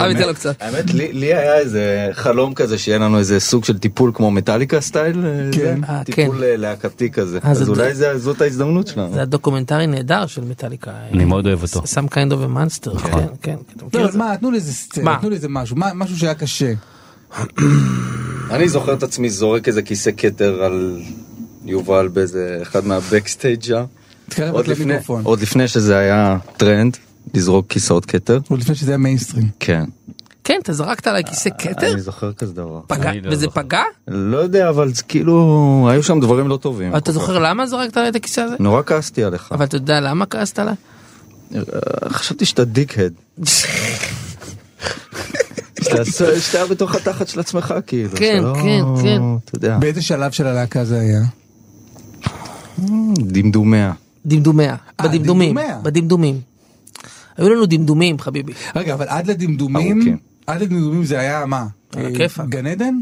אבי, תן לו קצת. האמת, לי לי היה איזה חלום כזה שיהיה לנו איזה סוג של טיפול כמו מטאליקה סטייל, אה, כן. אה, טיפול כן. אה, להקתי כזה. זה אז אולי זאת ההזדמנות שלנו. זה הדוקומנטרי נהדר של מטאליקה. אני מאוד אוהב אותו. Some kind of a monster. כן, כן. מכיר לא? מה, תנו לי איזה סצנה, מה? תנו לי איזה משהו, מה- משהו שהיה קשה. אני זוכר את עצמי זורק איזה כיסא כתר על יובל באיזה אחד מה backstage שם. תקרב עוד לפני- למיקרופון. עוד לפני שזה היה טרנד, לזרוק כיסאות כתר. עוד לפני שזה היה מיינסטרים. כן. כן, אתה זרקת עליי כיסא כתר? אני זוכר כזה דבר. פגע, לא וזה. פגע? לא יודע, אבל כאילו, היו שם דברים לא טובים. אתה זוכר למה זרקת עליי את הכיסא הזה? נורא כעסתי עליך. אבל אתה יודע למה כעסת עליי? אה, חשבתי שאתה דיקהד. שאתה- שאתה בתוך התחת של עצמך כאילו. כן, שלא- כן, כן. אתה יודע, באיזה שלב של הלהקה זה היה? דמדומיה. דמדומיה. בדמדומים. דמדומיה. בדמדומים. היו לנו דמדומים, חביבי. רגע, אבל עד לדמדומים, ארוכים. עד לדמדומים זה היה מה? על אה, הכיפאק. גן עדן?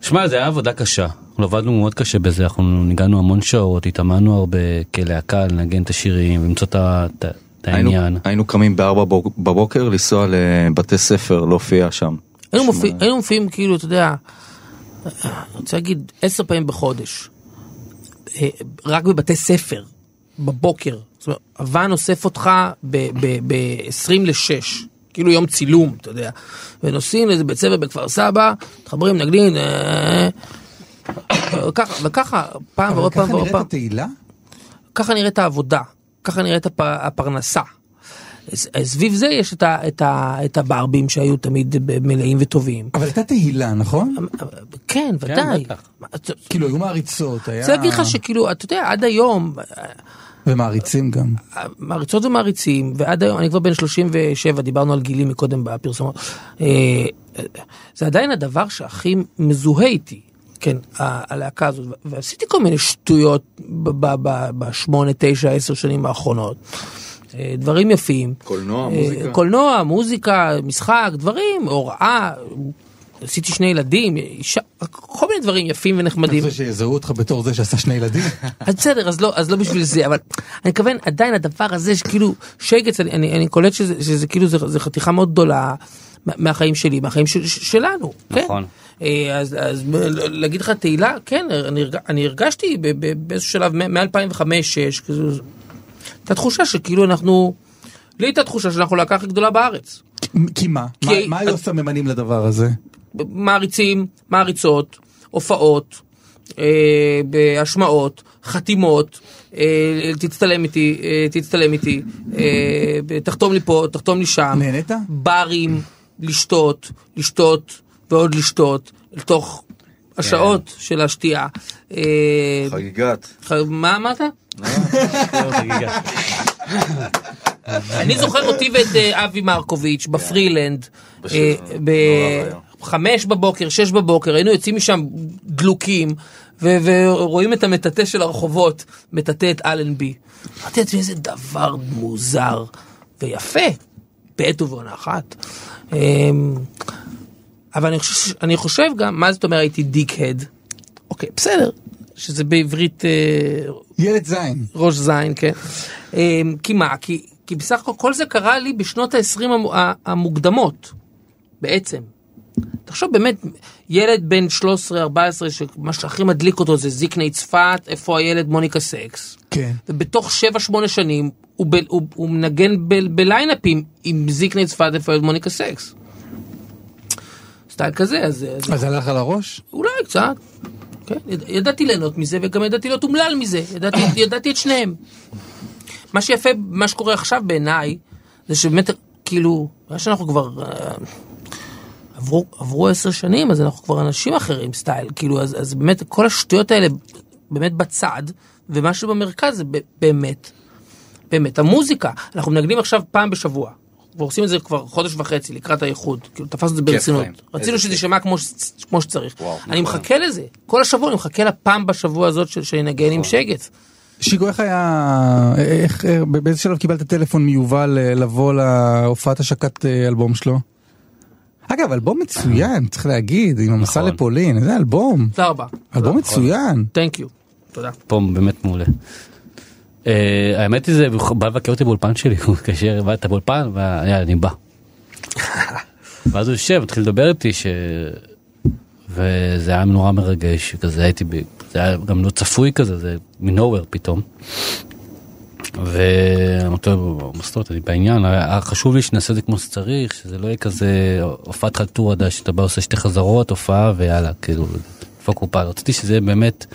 שמע, זה היה עבודה קשה. אנחנו עבדנו מאוד קשה בזה, אנחנו ניגענו המון שעות, התאמנו הרבה כלהקה, לנגן את השירים, למצוא את ה- את ה- את היינו- העניין. היינו קמים בארבע בוק- בבוקר לנסוע לבתי ספר, להופיע שם. היינו שמע, מופיע- היינו מופיעים כאילו, אתה יודע, אני רוצה להגיד, עשר פעמים בחודש. אה, רק בבתי ספר, בבוקר. זאת אומרת, הוואן אוסף אותך ב-20 ל-6, כאילו יום צילום, אתה יודע. ונוסעים לאיזה בית ספר בכפר סבא, מתחברים, נגנים, אה, וככה, וככה, פעם ועוד פעם ככה ועוד נראית פעם. התהילה? ככה נראית העבודה, ככה נראית הפ- הפרנסה. סביב זה יש את, ה, את, ה, את הברבים שהיו תמיד מלאים וטובים. אבל הייתה תהילה, נכון? כן, ודאי. בטח. מה, אתה- כאילו היו מעריצות, היה... רוצה להגיד לך שכאילו, אתה יודע, עד היום, ומעריצים גם. מעריצות ומעריצים, ועד היום, אני כבר בן 37, דיברנו על גילי מקודם בפרסומות, אה, זה עדיין הדבר שהכי מזוהה איתי, כן, הלהקה הזאת, ועשיתי כל מיני שטויות בשמונה, תשע, עשר שנים האחרונות. אה, דברים יפים. קולנוע, אה, מוזיקה. קולנוע, מוזיקה, משחק, דברים, הוראה, עשיתי שני ילדים, אישה, כל מיני דברים יפים אתה ונחמדים. רוצה שיזהו אותך בתור זה שעשה שני ילדים? אז בסדר, אז לא, אז לא בשביל זה, אבל אני מתכוון עדיין הדבר הזה שכאילו שייגץ, אני, אני, אני קולט שזה, שזה כאילו זה, זה חתיכה מאוד גדולה מה- מהחיים שלי, מהחיים של, שלנו. נכון. כן? אז, אז ב- להגיד לך תהילה, כן, אני, הרג- אני הרגשתי ב- ב- באיזשהו שלב, מ-2005-2006, כזה, את התחושה שכאילו אנחנו, לי הייתה תחושה שאנחנו להקה הכי גדולה בארץ. כי מה? כי- מה- מה היו הסממנים לדבר הזה? מעריצים, מעריצות, הופעות, אה, בהשמעות, חתימות, אה, תצטלם איתי, אה, תצטלם איתי, אה, תחתום לי פה, תחתום לי שם, נהנית? ברים, לשתות, לשתות ועוד לשתות, לתוך השעות של השתייה. אה, חגיגת. מה אמרת? אני זוכר אותי ואת אה, אבי מרקוביץ' בפרילנד, אה, בחמש בבוקר, שש בבוקר, היינו יוצאים משם דלוקים, ו- ורואים את המטאטא של הרחובות, מטאטא את אלנבי. אמרתי לעצמי איזה דבר מוזר. ויפה, בעת ובעונה אחת. אבל אני חושב, אני חושב גם, מה זאת אומרת הייתי דיק-הד? אוקיי, בסדר, שזה בעברית אה, ילד זין. ראש זין, כן. אמ, כי מה? כי, כי בסך הכל כל זה קרה לי בשנות ה-20 המוקדמות, בעצם. תחשוב באמת, ילד בן 13-14, שמה שהכי מדליק אותו זה זיקני צפת, איפה הילד מוניקה סקס. כן. ובתוך 7-8 שנים הוא, ב, הוא, הוא מנגן ב, בליינאפים עם זיקני צפת, איפה הילד מוניקה סקס. סטייל כזה, אז, אז הלך על הראש? אולי קצת. כן, יד, ידעתי ליהנות מזה וגם ידעתי להיות אומלל מזה, ידעתי, ידעתי את שניהם. מה שיפה, מה שקורה עכשיו בעיניי, זה שבאמת, כאילו, מה שאנחנו כבר... אה, עברו, עברו עשר שנים, אז אנחנו כבר אנשים אחרים סטייל, כאילו, אז, אז באמת כל השטויות האלה באמת בצד, ומה שבמרכז זה באמת, באמת המוזיקה. אנחנו מנגנים עכשיו פעם בשבוע, ועושים את זה כבר חודש וחצי לקראת האיחוד, כאילו תפסנו את זה ברצינות. רצינו שזה. יישמע כמו, ש- כמו שצריך. וואו, אני נכון. מחכה לזה, כל השבוע אני מחכה לפעם בשבוע הזאת של- שנגן עם שגץ. שיקו, איך היה, איך, באיזה שלב קיבלת טלפון מיובל אה, לבוא להופעת השקת אה, אלבום שלו? אגב, אלבום מצוין, צריך להגיד, עם המסע נכון. לפולין, איזה אלבום, תודה רבה. אלבום מצוין. תודה. פה באמת מעולה. אה, האמת היא זה, הוא בא לבקר אותי באולפן שלי, הוא התקשר, בא אתה באולפן, ויאללה אני בא. ואז הוא יושב, התחיל לדבר איתי, ש... וזה היה נורא מרגש, כזה הייתי, ב... זה היה גם לא צפוי כזה, זה מנוהוור פתאום. ואמרתי לו, אומרת, אני בעניין, היה חשוב לי שנעשה את זה כמו שצריך, שזה לא יהיה כזה הופעת חלטורה, שאתה בא עושה שתי חזרות, הופעה ויאללה, כאילו, איפה הקופה, רציתי שזה באמת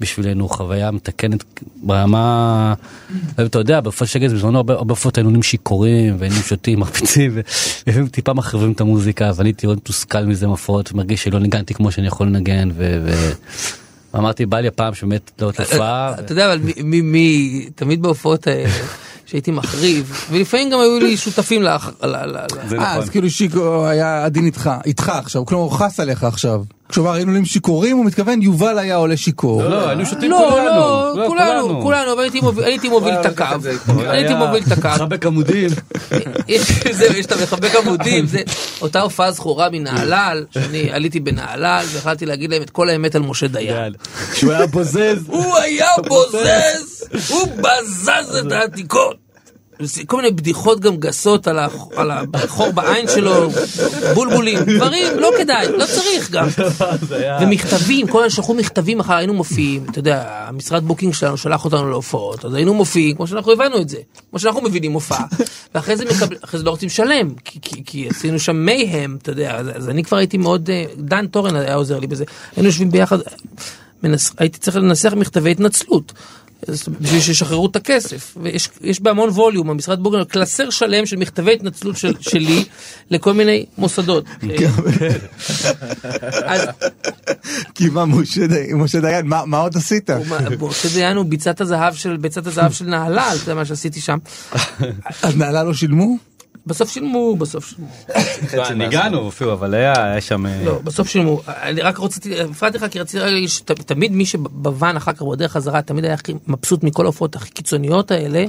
בשבילנו חוויה מתקנת ברמה, אתה יודע, בהופעת שגז בזמנו הרבה הופעות היינו נהיים שיכורים והיינו שותים, מרביצים, ולפעמים טיפה מחריבים את המוזיקה, ואני הייתי מאוד מתוסכל מזה מהופעות, ומרגיש שלא ניגנתי כמו שאני יכול לנגן, ו... ו... אמרתי בא לי הפעם שבאמת לא תופעה. אתה יודע, אבל מי- מי, מי, תמיד בהופעות האלה, שהייתי מחריב, ולפעמים גם היו לי שותפים ל- אה, נכון. אז כאילו שיקו היה עדין איתך, איתך עכשיו, כלומר הוא חס עליך עכשיו. כשהוא אמר היינו עולים שיכורים, הוא מתכוון יובל היה עולה שיכור. לא, היינו שותים לא, כולנו. לא, כולנו, כולנו, אבל הייתי מוביל- את הקו, הייתי מוביל את הקו, מחבק עמודים. יש זה, יש את המחבק עמודים, זה אותה הופעה זכורה מנהלל, שאני עליתי בנהלל והחלטתי להגיד להם את כל האמת על משה דיין. שהוא היה בוזז. הוא היה בוזז, הוא בזז את העתיקות. כל מיני בדיחות גם גסות על הח- על החור בעין שלו, בולבולים, דברים, לא כדאי, לא צריך גם. ומכתבים, כל הזמן שלחו מכתבים אחר היינו מופיעים, אתה יודע, המשרד booking שלנו שלח אותנו להופעות, אז היינו מופיעים כמו שאנחנו הבנו את זה, כמו שאנחנו מבינים הופעה, ואחרי זה מקבל, אחרי זה לא רוצים לשלם, כי, כי, כי עשינו שם mayhem, אתה יודע, אז, אז אני כבר הייתי מאוד, אה, דן טורן היה עוזר לי בזה, היינו יושבים ביחד, מנס, הייתי צריך לנסח מכתבי התנצלות. בשביל שישחררו את הכסף ויש יש בהמון ווליום המשרד בוגר קלסר שלם של מכתבי התנצלות של, שלי לכל מיני מוסדות. אז כי מה, משה די- משה דיין, מה מה עוד עשית? משה דיין הוא ביצת הזהב של ביצת הזהב של נהלל זה מה שעשיתי שם. אז נעלה לא שילמו? בסוף שילמו בסוף שילמו ניגענו אפילו אבל היה שם. אה, לא בסוף שילמו אני רק רציתי הפרעתי לך כי רציתי להגיד שתמיד מי שבוואן אחר כך בדרך חזרה תמיד היה הכי מבסוט מכל ההופעות הכי קיצוניות האלה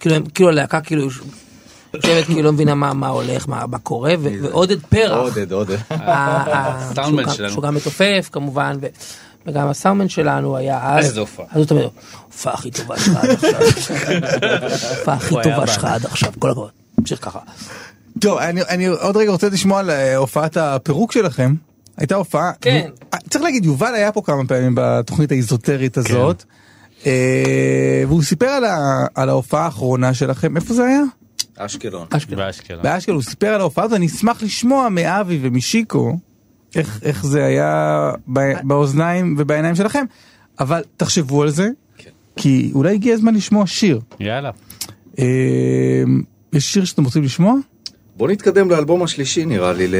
כאילו כאילו הלהקה כאילו יושבת כאילו לא מבינה מה הולך מה קורה ועודד פרח. עודד, עודד. הסאונדמן שהוא גם- שלנו. שהוא גם מתופף כמובן וגם הסאונדמן שלנו היה אז איזה הופעה. אז הוא תמיד הופעה הכי טובה שלך עד עכשיו הופעה הכי טובה. שלך עד עכשיו כל הכבוד. תמשיך ככה. טוב, אני, אני עוד רגע רוצה לשמוע על אה, הופעת הפירוק שלכם. הייתה הופעה, כן. ו- צריך להגיד, יובל היה פה כמה פעמים בתוכנית האיזוטרית הזאת, אה, והוא סיפר על, ה, על ההופעה האחרונה שלכם, איפה זה היה? אשקלון. אשכרה. באשקלון. באשקלון, הוא סיפר על ההופעה הזאת, אני אשמח לשמוע מאבי ומשיקו, איך, איך זה היה ב- באוזניים ובעיניים שלכם, אבל תחשבו על זה, כי אולי הגיע הזמן לשמוע שיר. יאללה. אה, יש שיר שאתם רוצים לשמוע? בוא נתקדם לאלבום השלישי נראה לי, ל...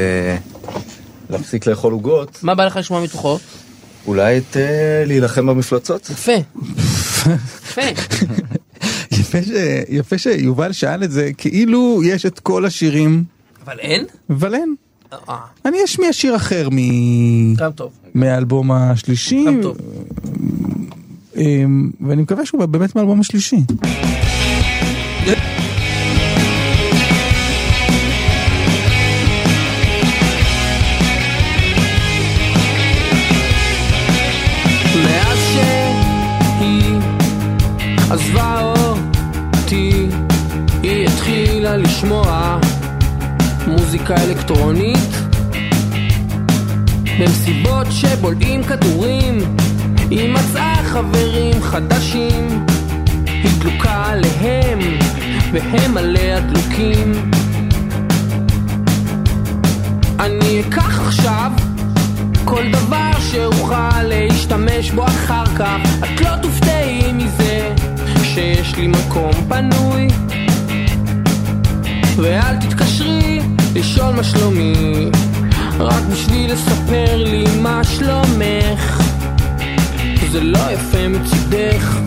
להפסיק לאכול עוגות. מה בא לך לשמוע מתוכו? אולי את אה, להילחם במפלצות? יפה. יפה. יפה, ש... יפה שיובל שאל את זה, כאילו יש את כל השירים, אבל אין? אבל אין. אה, אני אשמיע שיר אחר מ... גם טוב. מהאלבום השלישי, גם טוב. אמ, ואני מקווה שהוא באמת מהאלבום השלישי. עזבה אותי, היא התחילה לשמוע מוזיקה אלקטרונית. במסיבות שבולעים כדורים היא מצאה חברים חדשים. היא דלוקה עליהם והם עליה דלוקים אני אקח עכשיו כל דבר שאוכל להשתמש בו אחר כך. את לא תופתעי. שיש לי מקום פנוי. ואל תתקשרי לשאול מה שלומי רק בשביל לספר לי מה שלומך. זה לא יפה מצידך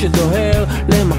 שדוהר למקום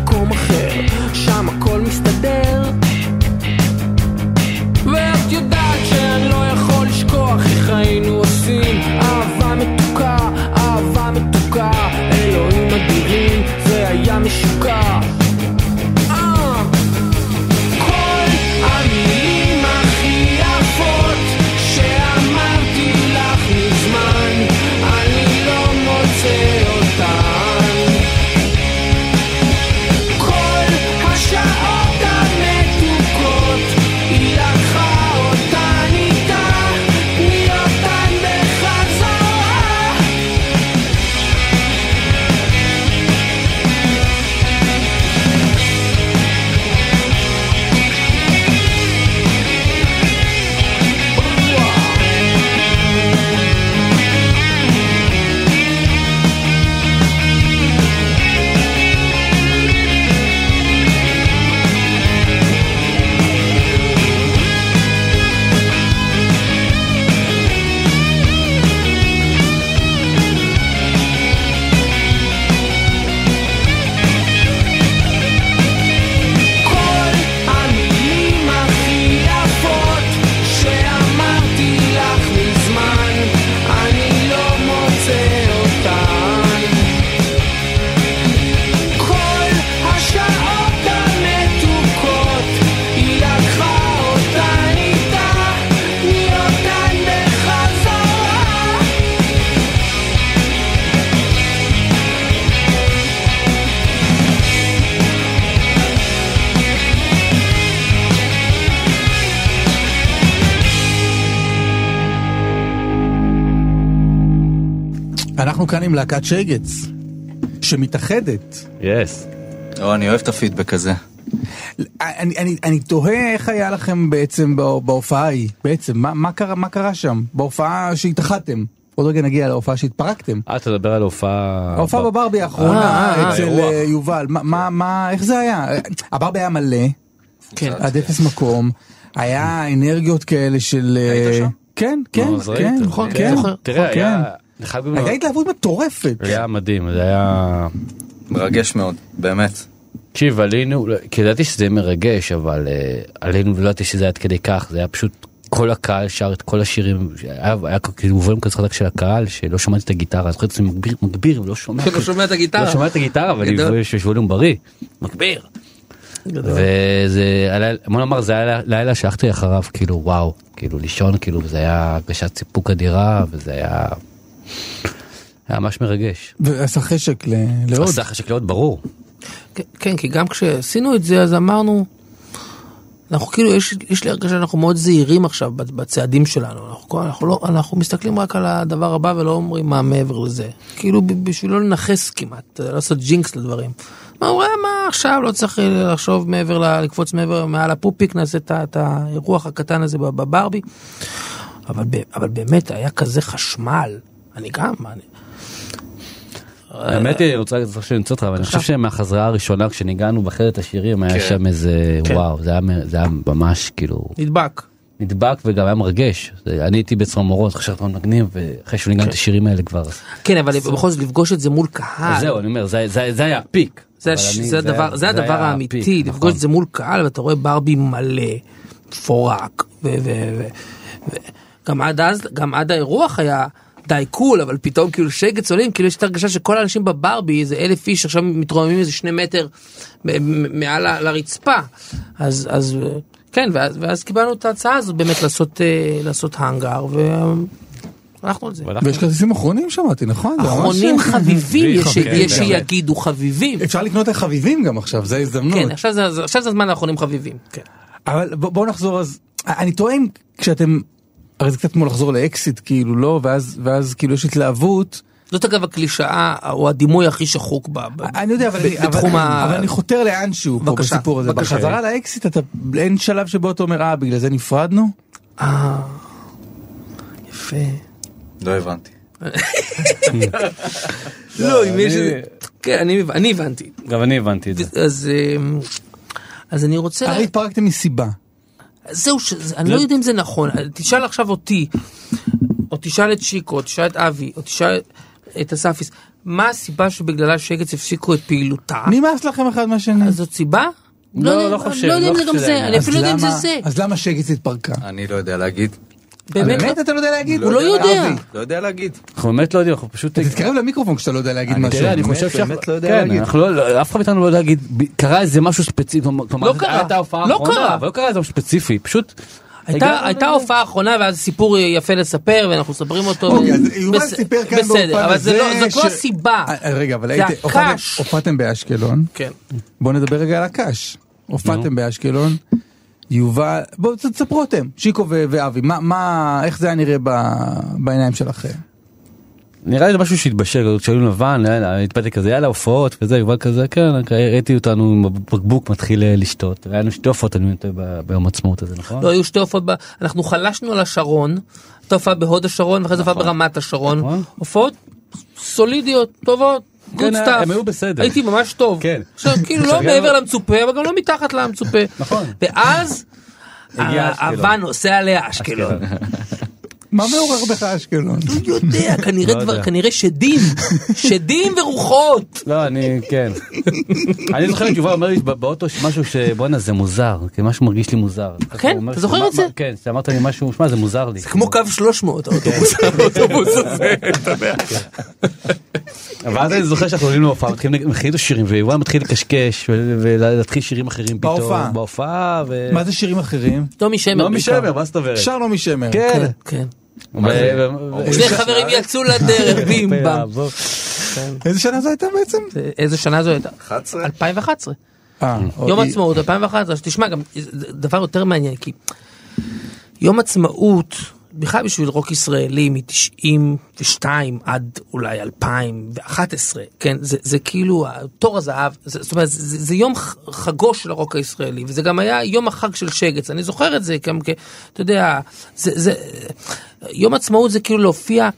כאן עם להקת שגץ, שמתאחדת. יס. או, אני אוהב את הפידבק הזה. אני, אני, אני תוהה איך היה לכם בעצם בהופעה ההיא, בעצם, מה, מה, קרה, מה קרה שם? בהופעה שהתאחדתם. עוד רגע נגיע להופעה שהתפרקתם. אה, אתה מדבר על הופעה... ההופעה בברבי האחרונה אה, אה, אצל. אה, יובל, מה, מה, איך זה היה? הברבי היה מלא, כן. עד אפס מקום, היה אנרגיות כאלה של... אה, היית שם? כן, כן, אז ראית, כן, נכון, כן. תראה, אני. הייתה התלהבות מטורפת. זה היה מדהים, זה היה... מרגש מאוד, באמת. תקשיב, עלינו, כי ידעתי שזה יהיה מרגש, אבל אה, עלינו ולא ידעתי שזה עד כדי כך, זה היה פשוט כל הקהל שר את כל השירים, היה, היה כאילו ווליום כזה חזק של הקהל שלא שמעתי את הגיטרה, זוכר את זה מגביר, מגביר ולא שומע, לא שומע את הגיטרה. לא שומע את הגיטרה, אבל. יש ווליום בריא, מגביר. וזה, בוא נאמר זה היה לילה שהלכתי אחריו כאילו וואו, כאילו לישון כאילו זה היה הרגשת סיפוק אדירה וזה היה, היה ממש מרגש. ועשה חשק ל- לעוד. עשה חשק לעוד ברור. כן, כי גם כשעשינו את זה אז אמרנו, אנחנו כאילו, יש, יש לי הרגשה שאנחנו מאוד זהירים עכשיו בצ- בצעדים שלנו, אנחנו, אנחנו, לא, אנחנו מסתכלים רק על הדבר הבא ולא אומרים מה מעבר לזה, כאילו בשביל לא לנכס כמעט, לא לעשות ג'ינקס לדברים. מה, אומרים, מה עכשיו לא צריך אה, לחשוב מעבר, ל- לקפוץ מעבר, מעל הפופיק, נעשה את האירוח הקטן הזה בב- בברבי, אבל, אבל באמת היה כזה חשמל, אני גם, אני, האמת היא, אני רוצה לצטט שאני רוצה אותך, אבל אני חושב שמהחזרה הראשונה כשניגענו בחרת השירים היה כן. שם איזה כן. וואו, זה היה ממש כאילו נדבק. נדבק וגם היה מרגש. זה- אני הייתי בצמרמורות, חשבתי מאוד מגניב, ואחרי שהוא ניגן את השירים האלה כבר. כן, אבל בכל זאת לפגוש את זה מול קהל. זהו, אני אומר, זה- זה זה היה הפיק. זה, הדבר, האמיתי, לפגוש נכון. את זה מול קהל ואתה רואה ברבי מלא, מפורק, וגם עד אז, גם עד האירוח היה די קול, אבל פתאום כאילו שגץ עולים, כאילו יש את הרגשה שכל האנשים בברבי, איזה אלף איש עכשיו מתרוממים איזה שני מטר מעל לרצפה. אז, אז כן, ואז, ואז קיבלנו את ההצעה הזאת באמת לעשות, אה, לעשות האנגר, והלכנו על זה. ויש כרטיסים אחרונים שמעתי, נכון? אחרונים חביבים, יש. שיגידו חביבים. אפשר לקנות את החביבים גם עכשיו, זה ההזדמנות. כן, עכשיו זה, עכשיו זה הזמן האחרונים חביבים. כן. אבל ב- בואו נחזור אז, אני טועה אם כשאתם, הרי זה קצת כמו לחזור לאקסיט כאילו לא, ואז, ואז כאילו יש התלהבות, זאת אגב הקלישאה או הדימוי הכי שחוק ב... ב- אני יודע, אבל, אני, בתחום אבל, ה... אבל אני חותר לאנשהו פה בבקשה, בסיפור הזה, בבקשה. בחזרה לאקסיט אתה, אין שלב שבו אתה אומר, אה, בגלל זה נפרדנו? אה, יפה. לא הבנתי. לא, אם יש... איזה- כן, אני- אני הבנתי. גם אני הבנתי את זה. אז... אז אני רוצה... הרי התפרקתם מסיבה. זהו, ש- זה- אני לא יודע אם זה נכון. תשאל עכשיו אותי, או תשאל את שיקו, או תשאל את אבי, או תשאל את אספיס, מה הסיבה שבגללה שגץ הפסיקו את פעילותה? נמאס לכם אחד מהשני. אז זאת סיבה? לא, יודע- לא חושב, לא יודע אם לא זה גם חושב זה, שזה אני אפילו לא יודע אם זה זה. אז למה שגץ התפרקה? אני לא יודע להגיד. באמת? באמת אתה לא יודע להגיד? הוא לא יודע. לא יודע להגיד. אנחנו באמת לא יודעים, אנחנו פשוט... תתקרב למיקרופון כשאתה לא יודע להגיד משהו. תראה, אני חושב שאנחנו... באמת לא יודע כן, להגיד. אנחנו לא- לא, אף אחד מאיתנו לא יודע להגיד, קרה איזה משהו ספציפי, לא קרה, לא קרה. אבל לא קרה איזה משהו ספציפי, פשוט... הייתה, הופעה האחרונה ואז סיפור יפה לספר ואנחנו מספרים אותו. אוקיי, אז יובל סיפר כאן בסדר, אבל זה לא, לא הסיבה. אה, רגע, אבל הופעתם- באשקלון. כן. בואו נדבר רגע על הקש. הופעתם באשקלון. יובל, בואו תספרו אתם, שיקו ו- ואבי, מה- מה, איך זה היה נראה ב- בעיניים שלכם? נראה לי זה משהו שהתבשל, כשהיינו לבן, התפתק כזה, יאללה הופעות וזה, יובל כזה, כן, ראיתי אותנו עם הבקבוק מתחיל אה, לשתות, היה לנו שתי הופעות, אני ב- ביום העצמאות הזה, נכון? לא היו שתי הופעות, ב- אנחנו חלשנו על השרון, הייתה הופעה בהוד השרון ואחרי זה הופעה ברמת השרון, נכון. הופעות סולידיות, טובות. כן, good היה- stuff. הם היו בסדר. הייתי ממש טוב. כן. עכשיו, כאילו לא מעבר למצופה, אבל גם לא מתחת למצופה. נכון. ואז, אשקלון. האהבה נוסע עליה אשקלון. מה מעורר בך אשקלון? הוא יודע, כנראה לא דבר, יודע. כנראה שדים, שדים ורוחות. לא, אני, כן. אני זוכר את יובל אומר לי בא- באוטו משהו שבואנה זה מוזר, כי משהו מרגיש לי מוזר. כן? אתה זוכר את זה? מה- כן, שאמרת לי משהו, שמע זה מוזר לי. כמו קו 300 האוטובוס האוטובוס הזה. ואז אני זוכר שאנחנו עולים להופעה, מתחילים מתחילים את השירים, ויובל מתחיל לקשקש ו- ולהתחיל שירים אחרים פתאום. בהופעה. בהופעה. ו- מה זה שירים אחרים? טומי שמר. נעמי. שמר, מה זאת אומרת? שר נעמי שמר. כן. ו- שני חברים יצאו לדרך, בים במ. איזה שנה זו הייתה בעצם? איזה שנה זו הייתה? 11? 2011. אה, יום אוי. עצמאות 2011. אז תשמע גם דבר יותר מעניין כי יום עצמאות בכלל בשביל רוק ישראלי מ-92 עד אולי 2011 כן זה זה כאילו תור הזהב זה, זאת אומרת זה, זה יום חגו של הרוק הישראלי וזה גם היה יום החג של שגץ אני זוכר את זה גם כ... אתה יודע זה, זה יום עצמאות זה כאילו להופיע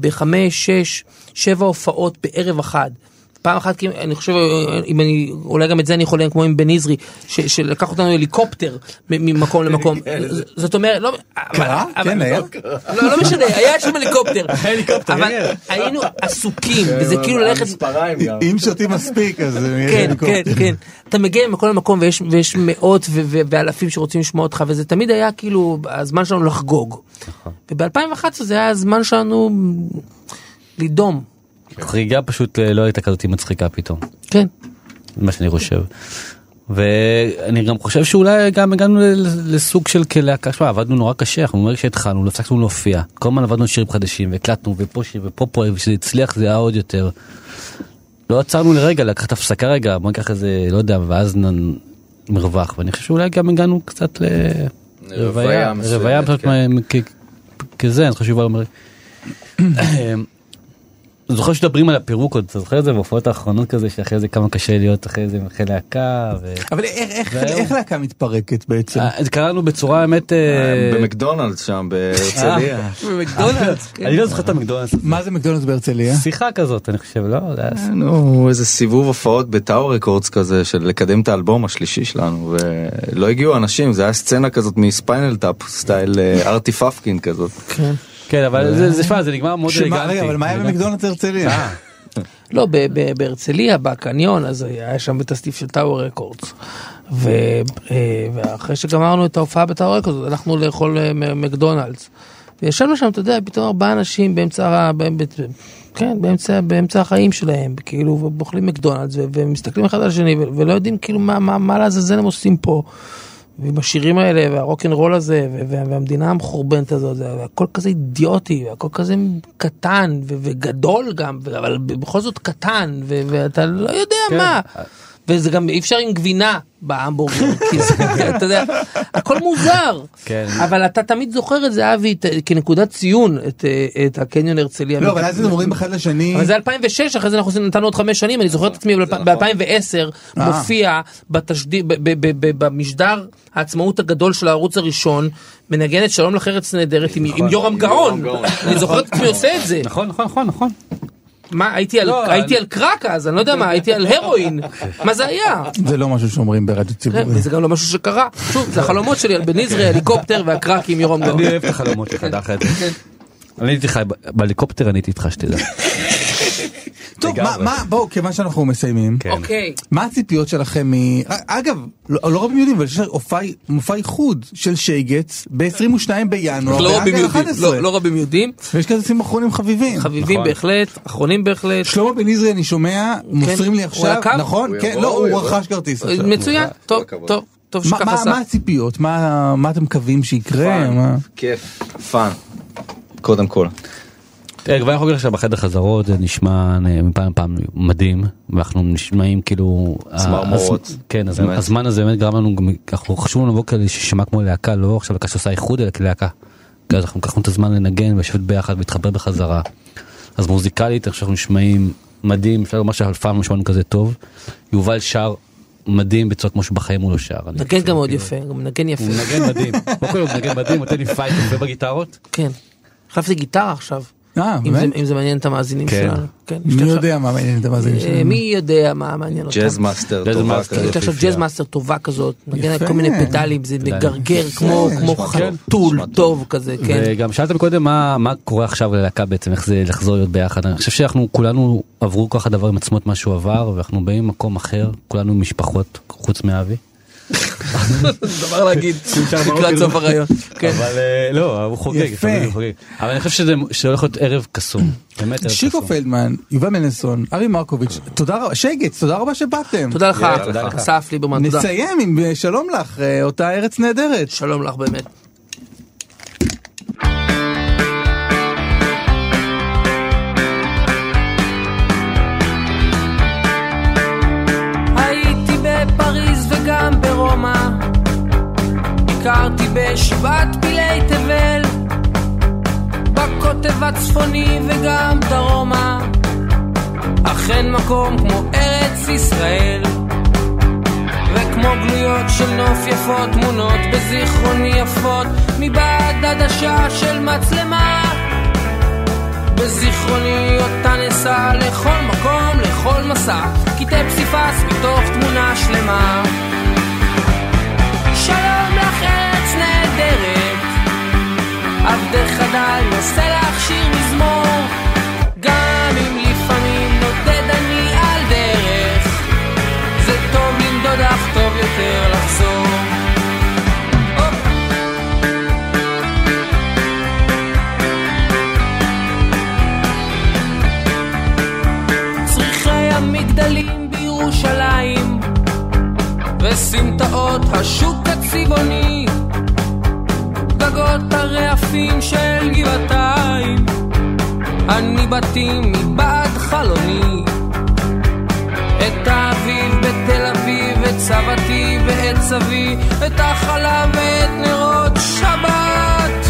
בחמש שש שבע הופעות בערב אחד. פעם אחת כי אני חושב אם אני אולי גם את זה אני יכול להם כמו עם בן עזרי ש- שלקח אותנו הליקופטר ממקום למקום ז- זאת אומרת לא קרה? כן, היה? לא לא משנה היה שם הליקופטר הליקופטר, אבל הנה. היינו עסוקים וזה כאילו ללכת. אם שותים מספיק אז... כן. כן, כן. אתה מגיע מכל מקום ויש, ויש מאות ואלפים שרוצים לשמוע אותך וזה תמיד היה כאילו הזמן שלנו לחגוג. וב-2011 זה היה הזמן שלנו לדום. חריגה פשוט אה, לא הייתה כזאת מצחיקה פתאום. כן. מה שאני חושב. ואני גם חושב שאולי גם הגענו ל- לסוג של כלהקה, שמע עבדנו נורא קשה, אנחנו מרגע שהתחלנו, לא הפסקנו להופיע, כל הזמן עבדנו שירים חדשים והקלטנו ופה שיר ופה פה, וכשזה הצליח זה היה עוד יותר. לא עצרנו לרגע, לקחת הפסקה רגע, בוא ניקח איזה, לא יודע, ואז נ... מרווח, ואני חושב שאולי גם הגענו קצת לרוויה, רוויה מסוימת, רוויה פשוט כן. כזה, אני חושב שיובל אומר. זוכר שמדברים על הפירוק עוד, אתה זוכר את זה בהופעות האחרונות כזה, שאחרי זה כמה קשה להיות אחרי זה עם אחרי להקה. ו... אבל איך- איך- והיום- איך להקה מתפרקת בעצם? אה, לנו בצורה האמת, אה, במקדונלדס שם בהרצליה. במקדונלדס, כן. אני לא זוכר את המקדונלדס. מה זה מקדונלדס בהרצליה? שיחה כזאת אני חושב, לא? נו, איזה סיבוב הופעות ב Tower Records כזה של לקדם את האלבום השלישי שלנו ולא הגיעו אנשים זה היה סצנה כזאת מ Spinal Tap סטייל אה, Artie Fufkin כזאת. כן, אבל זה, זה, שמע, זה נגמר מאוד שמה, אלגנטי. רגע, אבל מה היה. במקדונלדס הרצליה? לא, ב- ב- בהרצליה, בקניון, אז היה שם את הסטיף של טאוור רקורדס. ו- אה, ואחרי שגמרנו את ההופעה בטאוור רקורדס, הלכנו לאכול אה, מ- מקדונלדס. וישבנו שם, אתה יודע, פתאום ארבעה אנשים באמצע, כן, באמצע, באמצע החיים שלהם, כאילו, ואוכלים מקדונלדס, ומסתכלים אחד על השני, ולא יודעים כאילו מה, מה, מה לעזאזל הם עושים פה. ועם השירים האלה והרוקנרול הזה וה- והמדינה המחורבנת הזאת זה הכל כזה אידיוטי הכל כזה קטן ו- וגדול גם אבל בכל זאת קטן ו- ואתה לא יודע כן. מה. וזה גם אי אפשר עם גבינה בהמבורגר, כי זה, אתה יודע, הכל מוזר, כן. אבל אתה תמיד זוכר את זה אבי את- כנקודת ציון את, אה, את הקניון הרצליה. לא, אבל אז הם אומרים אחד לשני, אבל זה 2006 אחרי זה אנחנו עושים- נתנו עוד חמש שנים אני זוכר את עצמי ב-2010 אה. מופיע בתשדיר ב- ב- ב- ב- במשדר העצמאות הגדול של הערוץ הראשון מנגנת שלום לך ארץ נהדרת עם עם יורם גאון אני זוכר את עצמי עושה את זה נכון, נכון, נכון, נכון. מה הייתי על לא, הייתי אני- על קרק אז אני לא יודע מה הייתי על הרואין מה זה היה. זה לא משהו שאומרים ברדיו כן, ציבורי. וזה גם לא משהו שקרה שוב זה החלומות שלי על בן יזרי הליקופטר והקרק עם יורם גאון. אני אוהב את החלומות שלך, דרך אגב. אני הייתי חי, בהליקופטר אני הייתי איתך שתדע. טוב, מה. מה, בואו, כיוון שאנחנו מסיימים, כן. אוקיי מה הציפיות שלכם מ... אגב, לא לא רבים יודעים, אבל יש מופע- איחוד של שייגץ ב-22 בינואר, לא רבים באנגל יודעים 11. לא- לא רבים יודעים ויש כזה סיום אחרונים חביבים. חביבים נכון. בהחלט אחרונים בהחלט. שלמה בן יזרי אני שומע, מוסרים לי הוא עכשיו, הקו? נכון? הוא כן, יבוא, לא, הוא הוא. רכש כרטיס עכשיו. מצוין, טוב. טוב, טוב מה- עשה. מה הציפיות? מה מה אתם מקווים שיקרה? פאן, מה- כיף, פאן, קודם כל. תראה, כבר אנחנו עכשיו בחדר חזרות זה נשמע אה, מפעם לפעם מדהים ואנחנו נשמעים כאילו צמרמורות. הז- כן אז. הזמן הזה באמת גרם לנו גם אנחנו חשוב לנו לבוא ששמע כמו להקה לא עכשיו להקה שעושה איחוד אלא כלהקה. אז אנחנו לקחנו את הזמן לנגן ולשבת ביחד ולהתחבר בחזרה. אז מוזיקלית אני חושב שאנחנו נשמעים מדהים אפשר לומר שאף פעם לא שמענו כזה טוב. יובל שר מדהים בצורה כמו שבחיים הוא לא שר. נגן גם מאוד יפה, גם מנגן יפה. הוא מנגן מדהים. הוא מנגן מדהים הוא נותן לי fight בגיטרות. כן. החלפתי גיטרה עכשיו, אה, אם זה- באמת? אם זה מעניין את המאזינים כן. שלנו. כן, יש מי יודע מה מעניין את המאזינים אה, שלנו? מי יודע מה מעניין אותם. Jazzmaster טובה. יש כזאת. עכשיו יפיפייה. Jazzmaster טובה כזאת, נגן יפה. כל מיני פדלים, זה מגרגר כמו חתול טוב. כזה, כן. וגם שאלת מקודם מה מה קורה עכשיו ללהקה בעצם איך זה לחזור להיות ביחד אני חושב שאנחנו כולנו עברו ככה דבר עם עצמו את מה שהוא עבר ואנחנו באים ממקום אחר כולנו משפחות חוץ מאבי. דבר להגיד לקראת סוף הרעיון. כן. אבל אה, לא הוא חוגג. אבל אני חושב שזה הולך להיות ערב קסום. באמת ערב שיקו. פלדמן, יובל מנלסון, ארי מרקוביץ', תודה רבה, שייגץ, תודה רבה שבאתם. תודה לך, תודה לך. אסף ליברמן, תודה. נסיים עם אה, שלום לך, אה, אותה ארץ נהדרת. שלום לך באמת. ברומא, ביקרתי בשבעת פילי תבל, בקוטב הצפוני וגם דרומה, אכן מקום כמו ארץ ישראל. וכמו גלויות של נוף יפות תמונות בזיכרוני יפות מבעד עדשה של מצלמה. בזיכרוני אותה נסע לכל מקום, לכל מסע קטעי פסיפס מתוך תמונה שלמה שלום לך ארץ נהדרת עבדך חדל נושא לך שיר מזמור גם אם לפעמים נודד אני על דרך זה טוב למדוד אך טוב יותר לחזור. המגדלים בירושלים וסמטאות השוק הצבעוני גגות הרעפים של גבעתיים. אני בתים מבעד חלוני. את האביב בתל אביב, את סבתי ואת סבי, את החלב ואת נרות שבת,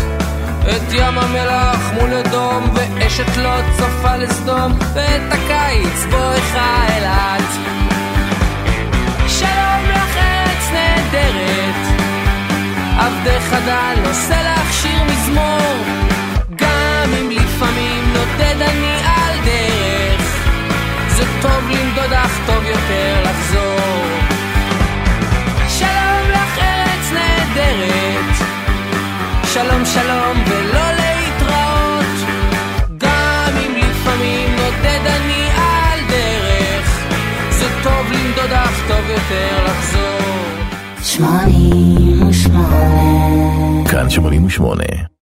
את ים המלח מול אדום ואש אשת לוט צופה לסדום, ואת הקיץ בואכה אילת. שלום לך ארץ נהדרת, עבדך דל נושא לך שיר מזמור, גם אם לפעמים נודד אני על דרך, זה טוב למדוד אך טוב יותר לחזור. שלום לך ארץ נהדרת, שלום שלום ולא להתראות, גם אם לפעמים נודד אני על דרך, זה טוב למדוד אך טוב יותר לחזור. כאן 88